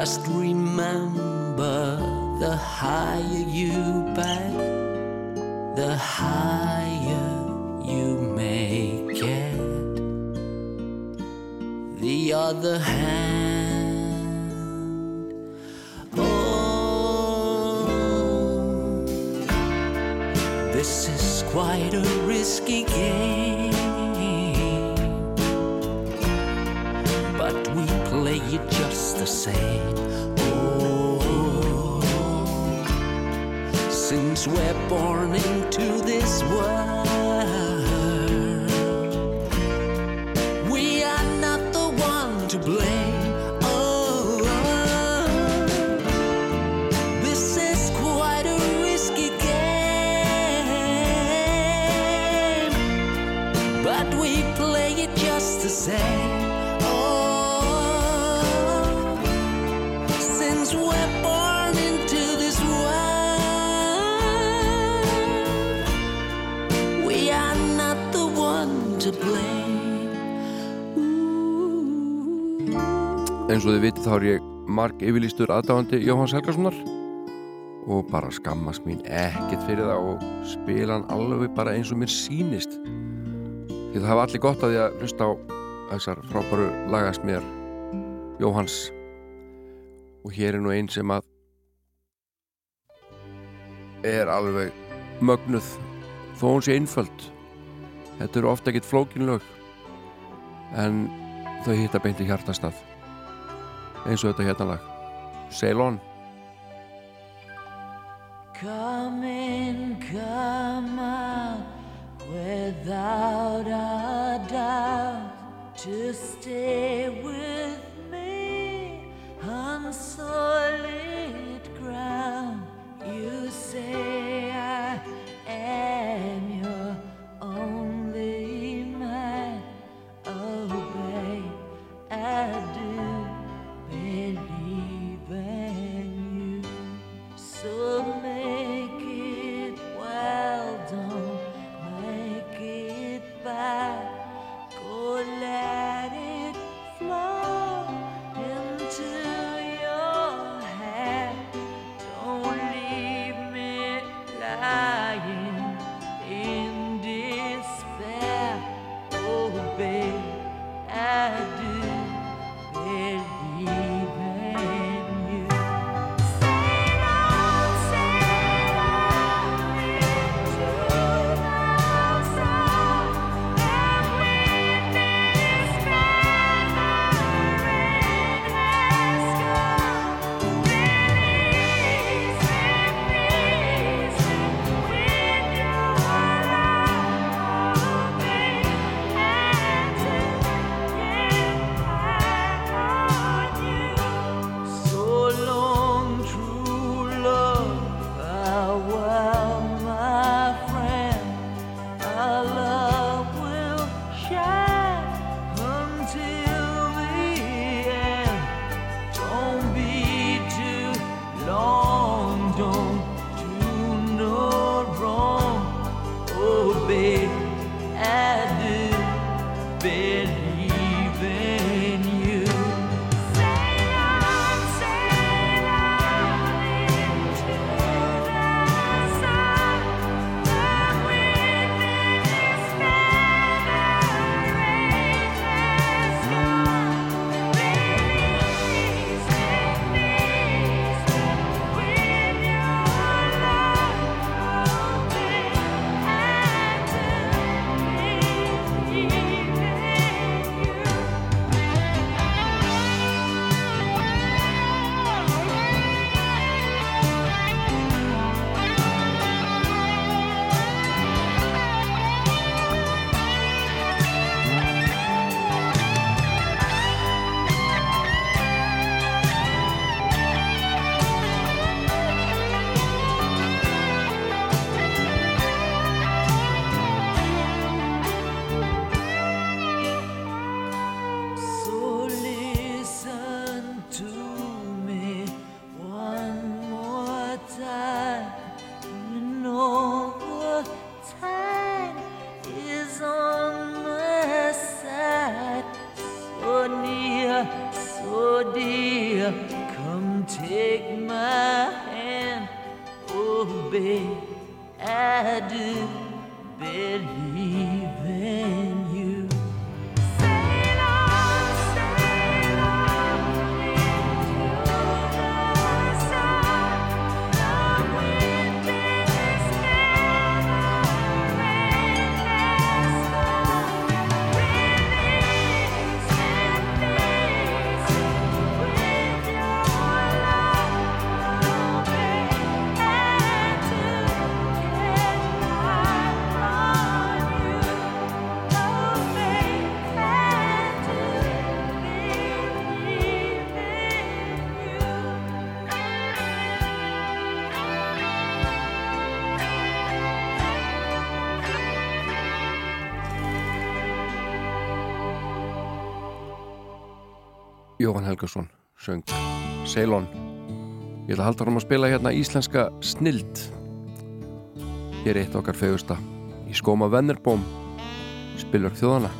Just remember the higher you bet, the higher you may get. The other hand, oh, this is quite a born in eins og þið vitið þá er ég marg yfirlýstur aðdáðandi Jóhanns Helgasonar. Og bara skammast mín ekkert fyrir það og spila hann alveg bara eins og mér sýnist. Því það hafa allir gott að því að hlusta á þessar frábæru lagast mér Jóhanns. Og hér er nú einn sem að er alveg mögnuð þó hún sé einföld. Þetta eru ofta ekkert flókin lög en þau hitta beint í hjartastað eins og þetta hérna lag Ceylon Come in, come out, without a doubt, to stay with me on solid ground. You say I am Jóhann Helgason söng Ceylon. Ég ætla að halda hann að spila hérna íslenska snild Hér er eitt okkar fegusta í skóma Vennerbóm spilur þjóðana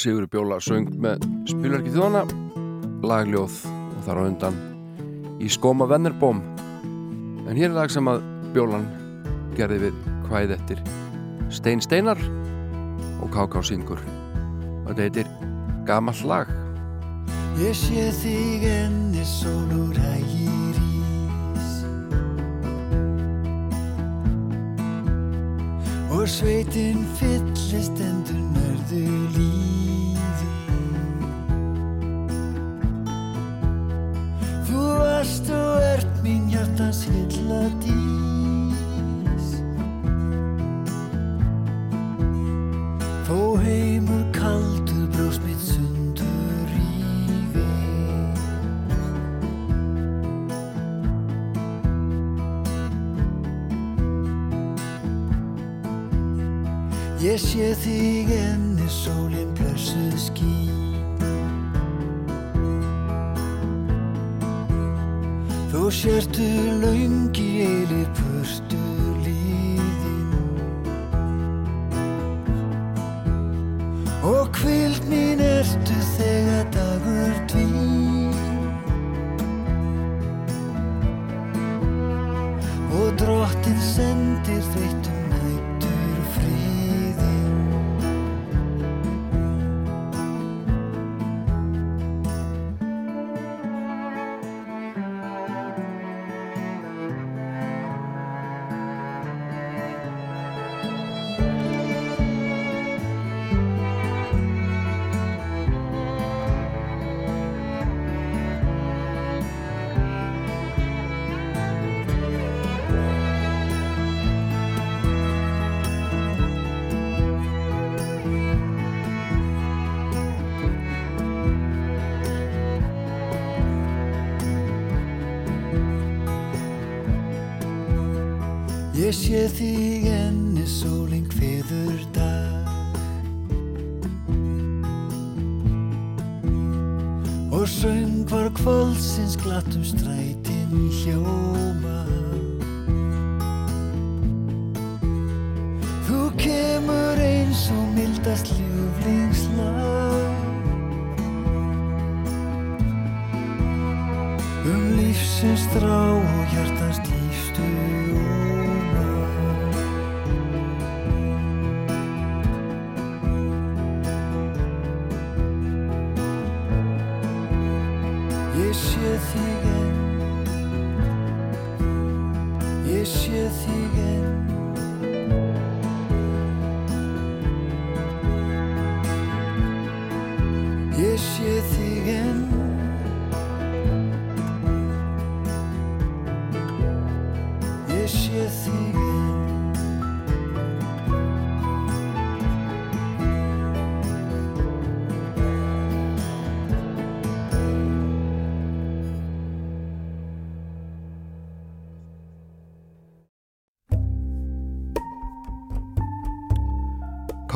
Sigur Bjóla söng með spilverki þjóðana lagljóð og þar á undan í skóma Vennerbóm en hér er lag sem að Bjólan gerði við hvæð eftir Stein Steinar og K.K. Singur og þetta heitir Gamall lag. Ég sé þig enni sólur hægir ís. Og sveitin fyllist endur nörðu lífi melody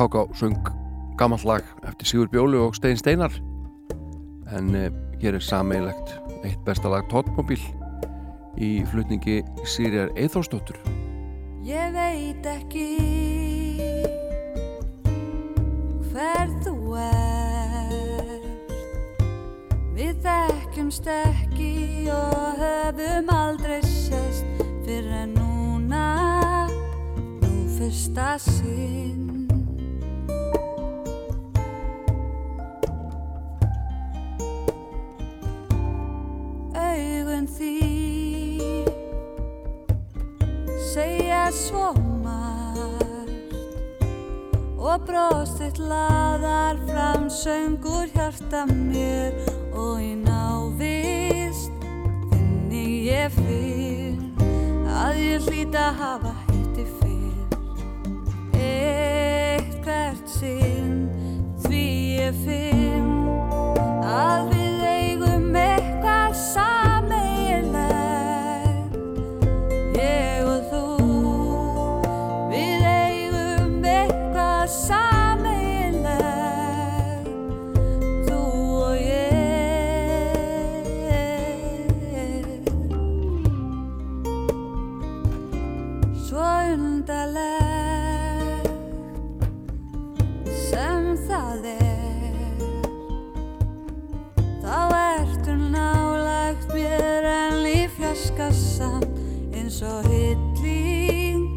Káká söng gamall lag eftir Sigur Bjólu og Stein Steinar. En eh, hér er sameilegt eitt besta lag Tóttmobil í flutningi Sýrjar Eithórsdóttur Ég veit ekki hver þú ert. Við þekkjumst ekki og höfum aldrei sést fyrir en núna nú fyrsta sinn Augun því. Segja svo margt og brostið laðar fram söngur hjarta mér og í návist finni ég fyrr að ég hlýta hafa hitti fyrr. Eitt hvert sinn því ég finn að við eins og hilling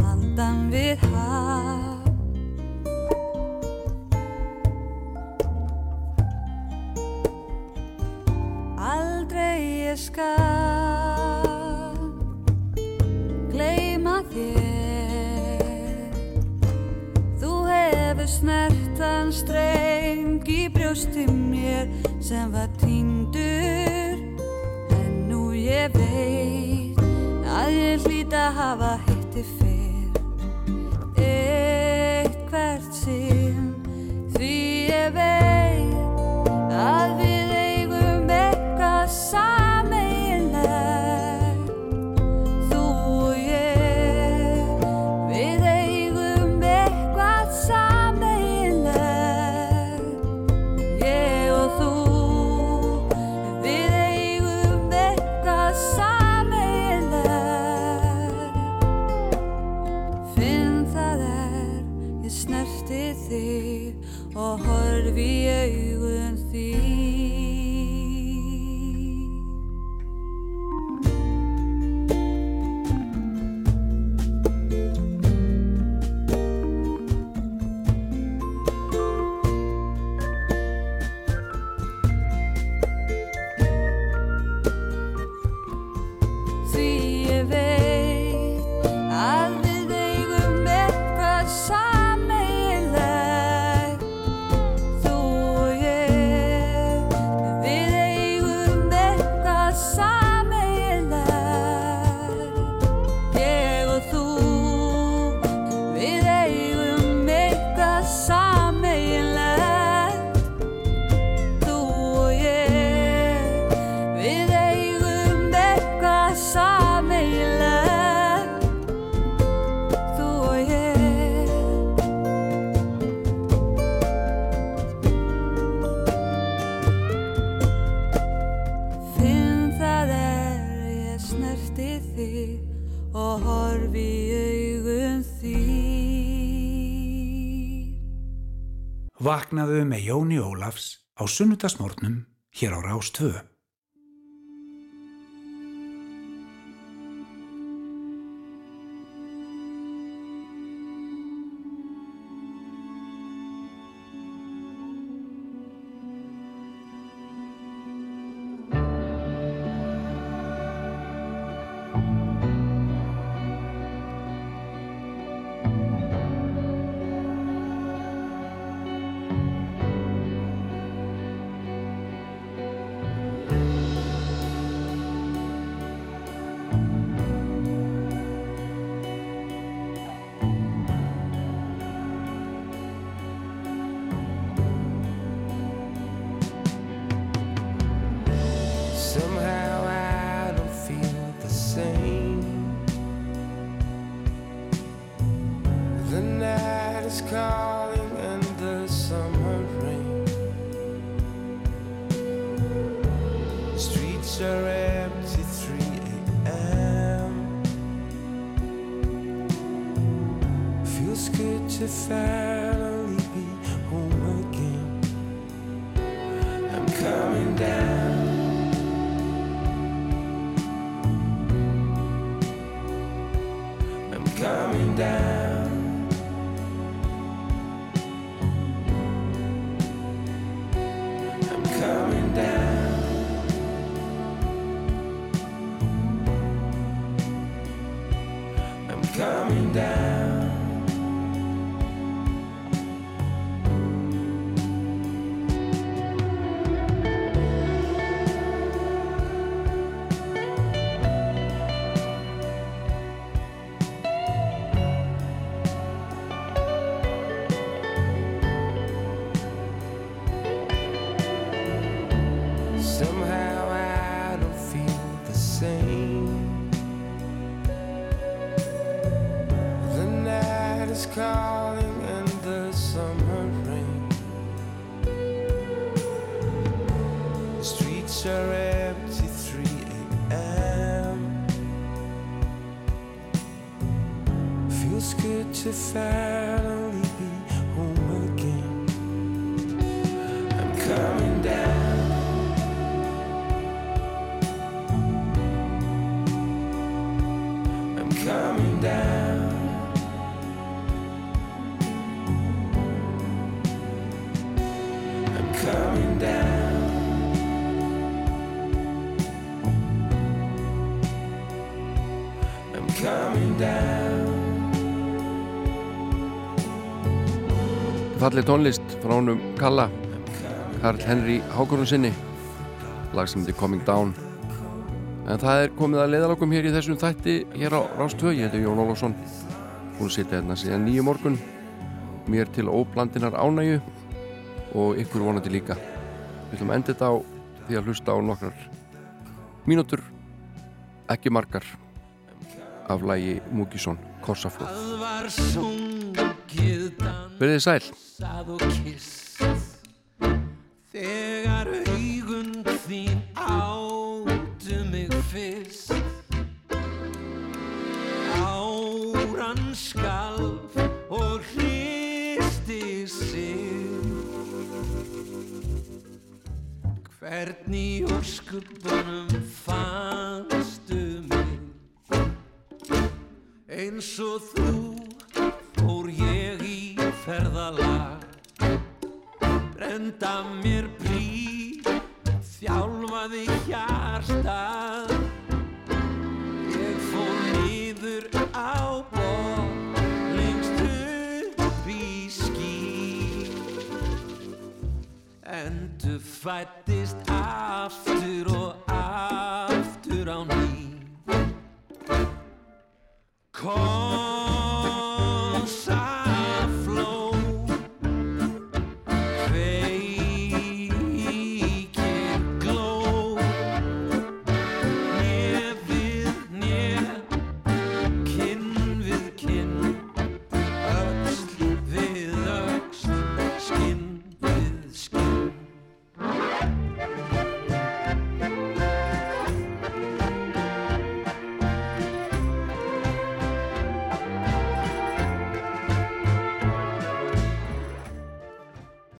handan við haf. Aldrei ég skal gleyma þér. Þú hefur snertan streng í brjósti mér sem var týndur en nú ég veit ég hlýt að hafa hitti fyrr. Eitt hvert sinn. Því ég veit að við Vaknaðu með Jóni Ólafs á sunnudagsmórnum hér á Rástvö. Falleg tónlist frá honum Kalla Karl Henry Hákonum sinni lag sem heitir Coming Down. En það er komið að leiðalokum hér í þessum þætti hér á Rástvö, ég heiti Jón Ólafsson. Búin að sitja hérna síðan nýju morgun. Mér til óblandinar ánægju og ykkur vonandi líka. Við ætlum að enda þetta á því að hlusta á nokkrar mínútur ekki margar af lagi Múkisson Korsaflóð Verðið sæl. Þegar augun þín áttu mig fyrst Áran skalf og hristi sig. Hvernig úr skubbanum fannstu mig? Eins og þú ferðalag. Brenda mér brí Þjálfaði hjartað Ég fór niður á bótt Lengst upp í ský. Endur fættist aftur og aftur á ný. Kom